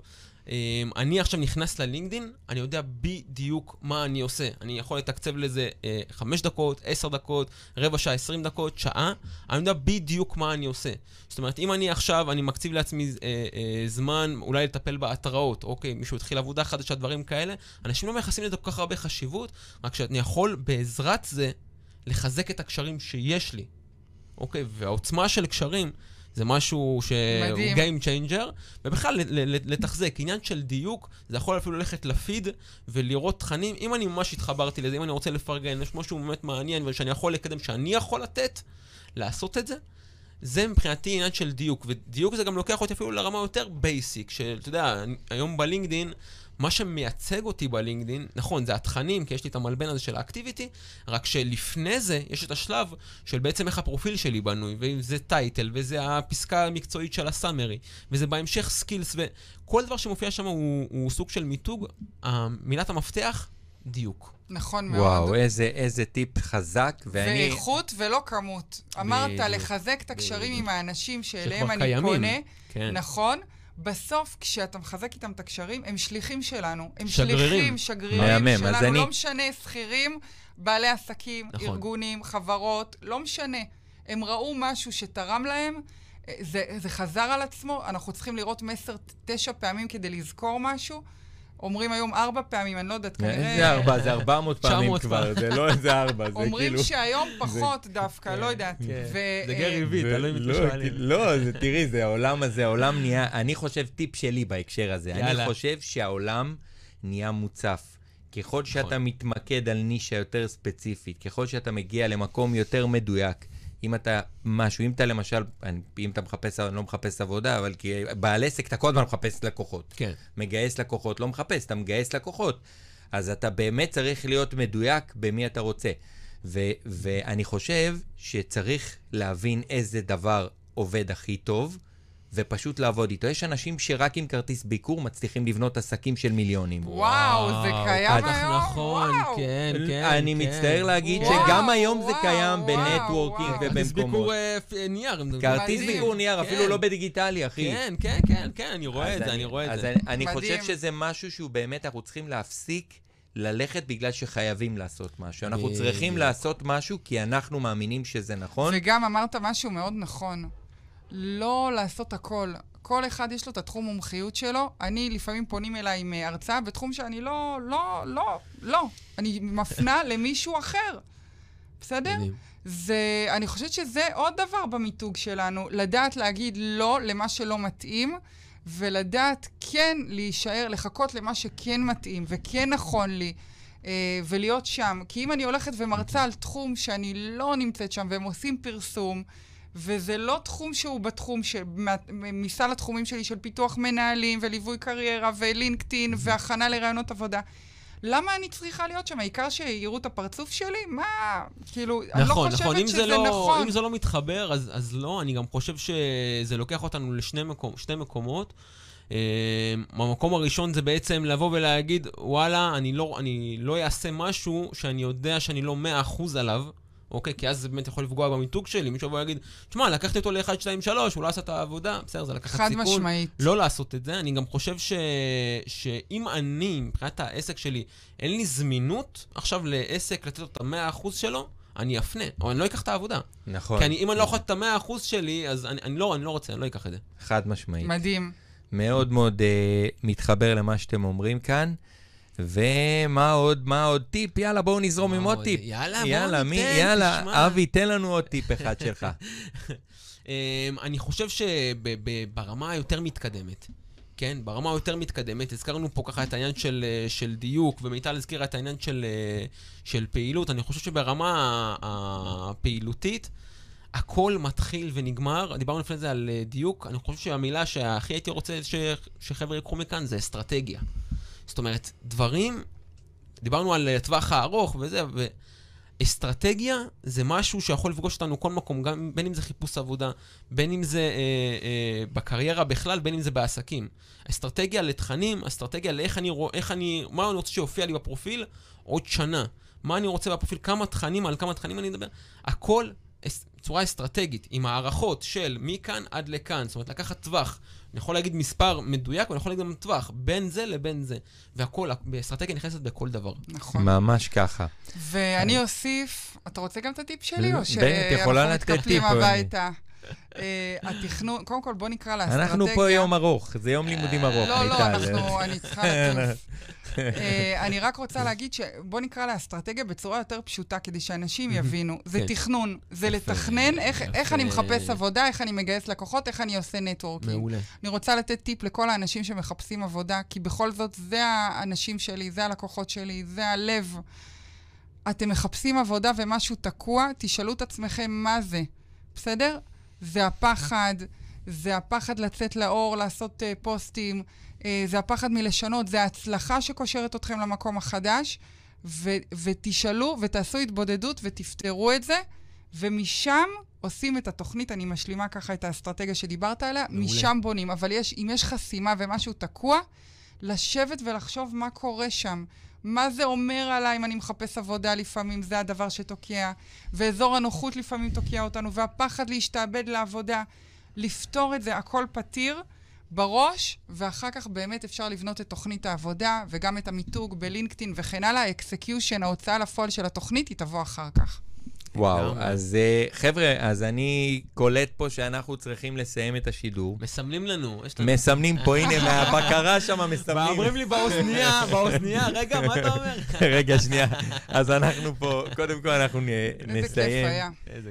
אני עכשיו נכנס ללינקדין, אני יודע בדיוק מה אני עושה. אני יכול לתקצב לזה אה, חמש דקות, עשר דקות, רבע שעה, עשרים דקות, שעה, אני יודע בדיוק מה אני עושה. זאת אומרת, אם אני עכשיו, אני מקציב לעצמי אה, אה, זמן אולי לטפל בהתראות, אוקיי, מישהו התחיל עבודה חדשה, דברים כאלה, אנשים לא מייחסים לזה כל כך הרבה חשיבות, רק שאני יכול בעזרת זה לחזק את הקשרים שיש לי. אוקיי, והעוצמה של קשרים זה משהו שהוא. Game Changer, ובכלל לתחזק, עניין של דיוק, זה יכול אפילו ללכת לפיד ולראות תכנים, אם אני ממש התחברתי לזה, אם אני רוצה לפרגן, יש משהו באמת מעניין ושאני יכול לקדם, שאני יכול לתת, לעשות את זה, זה מבחינתי עניין של דיוק, ודיוק זה גם לוקח אותי אפילו לרמה יותר basic, שאתה יודע, היום בלינקדין, מה שמייצג אותי בלינקדין, נכון, זה התכנים, כי יש לי את המלבן הזה של ה activity, רק שלפני זה יש את השלב של בעצם איך הפרופיל שלי בנוי, וזה title, וזה הפסקה המקצועית של ה summary, וזה בהמשך skills, וכל דבר שמופיע שם הוא, הוא סוג של מיתוג, מילת המפתח, דיוק. נכון מאוד. וואו, איזה איזה טיפ חזק, ואני... ואיכות ולא כמות. אמרת בדיוק, לחזק את הקשרים בדיוק. עם האנשים שאליהם אני קיימים. פונה. כן. נכון. בסוף, כשאתה מחזק איתם את הקשרים, הם שליחים שלנו. הם שגרירים. שליחים, שגרירים מהמם, אז שלנו. אני- לא משנה, שכירים, בעלי עסקים, נכון. ארגונים, חברות, לא משנה. הם ראו משהו שתרם להם, זה, זה חזר על עצמו, אנחנו צריכים לראות מסר תשע פעמים כדי לזכור משהו. אומרים היום ארבע פעמים, אני לא יודעת, כנראה... זה ארבע, זה ארבע מאות פעמים 900 כבר, זה לא איזה ארבע, זה כאילו... אומרים שהיום פחות דווקא, לא יודעת. כן. זה אה, גרי וי, זה- תלוי מי לא, שואלים. לא, זה- תראי, זה העולם הזה, העולם נהיה, אני חושב, טיפ שלי בהקשר הזה, אני. חושב שהעולם נהיה מוצף. ככל שאתה נכון. מתמקד על נישה יותר ספציפית, ככל שאתה מגיע למקום יותר מדויק, אם אתה משהו, אם אתה למשל, אני- אם אתה מחפש, אני לא מחפש עבודה, אבל כי בעל עסק, אתה כל הזמן מחפש לקוחות. כן. מגייס לקוחות, לא מחפש, אתה מגייס לקוחות. אז אתה באמת צריך להיות מדויק במי אתה רוצה. ו- ואני חושב שצריך להבין איזה דבר עובד הכי טוב, ופשוט לעבוד איתו. יש אנשים שרק עם כרטיס ביקור מצליחים לבנות עסקים של מיליונים. וואו, זה קיים היום? נכון, וואו. כן, כן. אני כן. מצטער להגיד וואו, שגם היום זה קיים וואו, ב networking וואו. כרטיס ובמקומות. ביקור אה, פ- נייר. אם זה- כרטיס מדהים. ביקור נייר, אפילו כן. לא בדיגיטלי, אחי. כן, כן, כן, כן, אני רואה את זה, אני רואה את זה. אני. חושב שזה משהו שהוא באמת, אנחנו צריכים להפסיק ללכת בגלל שחייבים לעשות משהו. אנחנו. צריכים לעשות משהו כי אנחנו מאמינים שזה נכון. וגם אמרת משהו מאוד נכון. לא לעשות הכל. כל אחד יש לו את התחום מומחיות שלו. אני, לפעמים פונים אליי עם אה, הרצאה בתחום שאני לא, לא, לא, לא. אני מפנה למישהו אחר. בסדר? זה, אני חושבת שזה עוד דבר במיתוג שלנו, לדעת להגיד לא למה שלא מתאים, ולדעת כן להישאר, לחכות למה שכן מתאים וכן נכון לי, אה, ולהיות שם. כי אם אני הולכת ומרצה על תחום שאני לא נמצאת שם, והם עושים פרסום, וזה לא תחום שהוא בתחום, ש... מסל התחומים שלי של פיתוח מנהלים וליווי קריירה ולינקדאין והכנה לרעיונות עבודה. למה אני צריכה להיות שם? העיקר שיראו את הפרצוף שלי? מה? כאילו, אני לא נכון, חושבת נכון, אם שזה זה לא, נכון. אם זה לא מתחבר, אז, אז לא, אני גם חושב שזה לוקח אותנו לשני מקום, מקומות. אה, המקום הראשון זה בעצם לבוא ולהגיד, וואלה, אני לא, אני לא אעשה משהו שאני יודע שאני לא 100% עליו, אוקיי? כי אז זה באמת יכול לפגוע במיתוג שלי. מישהו יבוא ויגיד, תשמע, לקחתי אותו ל-1, 2, 3, הוא לא עשה את העבודה, בסדר, זה לקחת חד סיכון. משמעית. לא לעשות את זה. אני גם חושב ש... שאם אני, מבחינת העסק שלי, אין לי זמינות עכשיו לעסק לתת לו את המאה אחוז שלו, אני אפנה, או אני לא אקח את העבודה. נכון. כי אני, אם אני לא יכול את המאה אחוז שלי, אז אני, אני, לא, אני לא רוצה, אני לא אקח את זה. חד משמעית. מדהים. מאוד מאוד uh, מתחבר למה שאתם אומרים כאן. ומה עוד, מה עוד טיפ? יאללה, בואו נזרום עם עוד? טיפ. יאללה, בואו יאללה, מי, ניתן, יאללה, תשמע. אבי, תן לנו עוד טיפ אחד שלך. אמ, אני חושב שברמה היותר מתקדמת, כן, ברמה היותר מתקדמת, הזכרנו פה ככה את העניין של, אה, של דיוק, ומיטל הזכירה את העניין של, אה, של פעילות. אני חושב שברמה הפעילותית, הכל מתחיל ונגמר. דיברנו לפני זה על אה, דיוק, אני חושב שהמילה שהכי הייתי רוצה ש, שחבר'ה ייקחו מכאן זה אסטרטגיה. זאת אומרת, דברים, דיברנו על אה, טווח הארוך וזה, ו... אסטרטגיה זה משהו שיכול לפגוש אותנו כל מקום, גם בין אם זה חיפוש עבודה, בין אם זה אה, אה, בקריירה בכלל, בין אם זה בעסקים. אסטרטגיה לתכנים, אסטרטגיה לאיך אני רואה, איך אני, מה אני רוצה שיופיע לי בפרופיל עוד שנה. מה אני רוצה בפרופיל, כמה תכנים, על כמה תכנים אני אדבר. הכל בצורה אסטרטגית, עם הערכות של מכאן עד לכאן. זאת אומרת, לקחת טווח. אני יכול להגיד מספר מדויק, ואני יכול להגיד גם טווח, בין זה לבין זה. והכל, באסטרטגיה נכנסת בכל דבר. נכון. ממש ככה. ואני אוסיף, אתה רוצה גם את הטיפ שלי, או שאנחנו מתקפלים הביתה? אה, התכנון, קודם כל בוא נקרא לאסטרטגיה. אנחנו פה יום ארוך, זה יום לימודים ארוך, לא, לא, מיטל. אנחנו, אני צריכה לטוס. אה, אני רק רוצה להגיד שבוא נקרא לאסטרטגיה בצורה יותר פשוטה, כדי שאנשים יבינו. זה כן. תכנון, זה לתכנן איך- אני. מחפש עבודה, איך אני מגייס לקוחות, איך אני עושה נטוורקינג. מעולה. אני רוצה לתת טיפ לכל האנשים שמחפשים עבודה, כי בכל זאת, זה האנשים שלי, זה הלקוחות שלי, זה הלב. אתם מחפשים עבודה ומשהו תקוע, תשאלו את עצמכם מה זה, בסדר? זה הפחד, זה הפחד לצאת לאור, לעשות uh, פוסטים, uh, זה הפחד מלשנות, זה ההצלחה שקושרת אתכם למקום החדש, ו- ותשאלו ותעשו התבודדות ותפתרו את זה, ומשם עושים את התוכנית, אני משלימה ככה את האסטרטגיה שדיברת עליה, מעולה. משם בונים. אבל יש, אם יש חסימה ומשהו תקוע, לשבת ולחשוב מה קורה שם. מה זה אומר עליי אם אני מחפש עבודה לפעמים, זה הדבר שתוקע. ואזור הנוחות לפעמים תוקע אותנו, והפחד להשתעבד לעבודה. לפתור את זה, הכל פתיר בראש, ואחר כך באמת אפשר לבנות את תוכנית העבודה, וגם את המיתוג בלינקדאין וכן הלאה. ה execution, ההוצאה לפועל של התוכנית, היא תבוא אחר כך. וואו. אז אה, חבר'ה, אז אני קולט פה שאנחנו צריכים לסיים את השידור. מסמנים לנו. מסמנים פה, הנה, מהבקרה שם מסמנים. אומרים לי באוזנייה, באוזנייה, רגע, מה אתה אומר? רגע, שנייה. אז אנחנו פה, קודם כל אנחנו נ- איזה כיף נסיים. היה.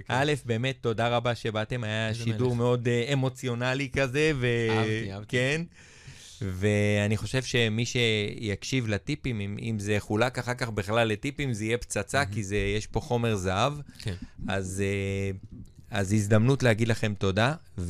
א', באמת, תודה רבה שבאתם, היה שידור. מאוד אה, אמוציונלי כזה, ו... אהבתי, אהבתי. כן. ואני חושב שמי שיקשיב לטיפים, אם, אם זה יחולק אחר כך בכלל לטיפים, זה יהיה פצצה, כי זה, יש פה חומר זהב. כן. אז, אה, אז הזדמנות להגיד לכם תודה. ו...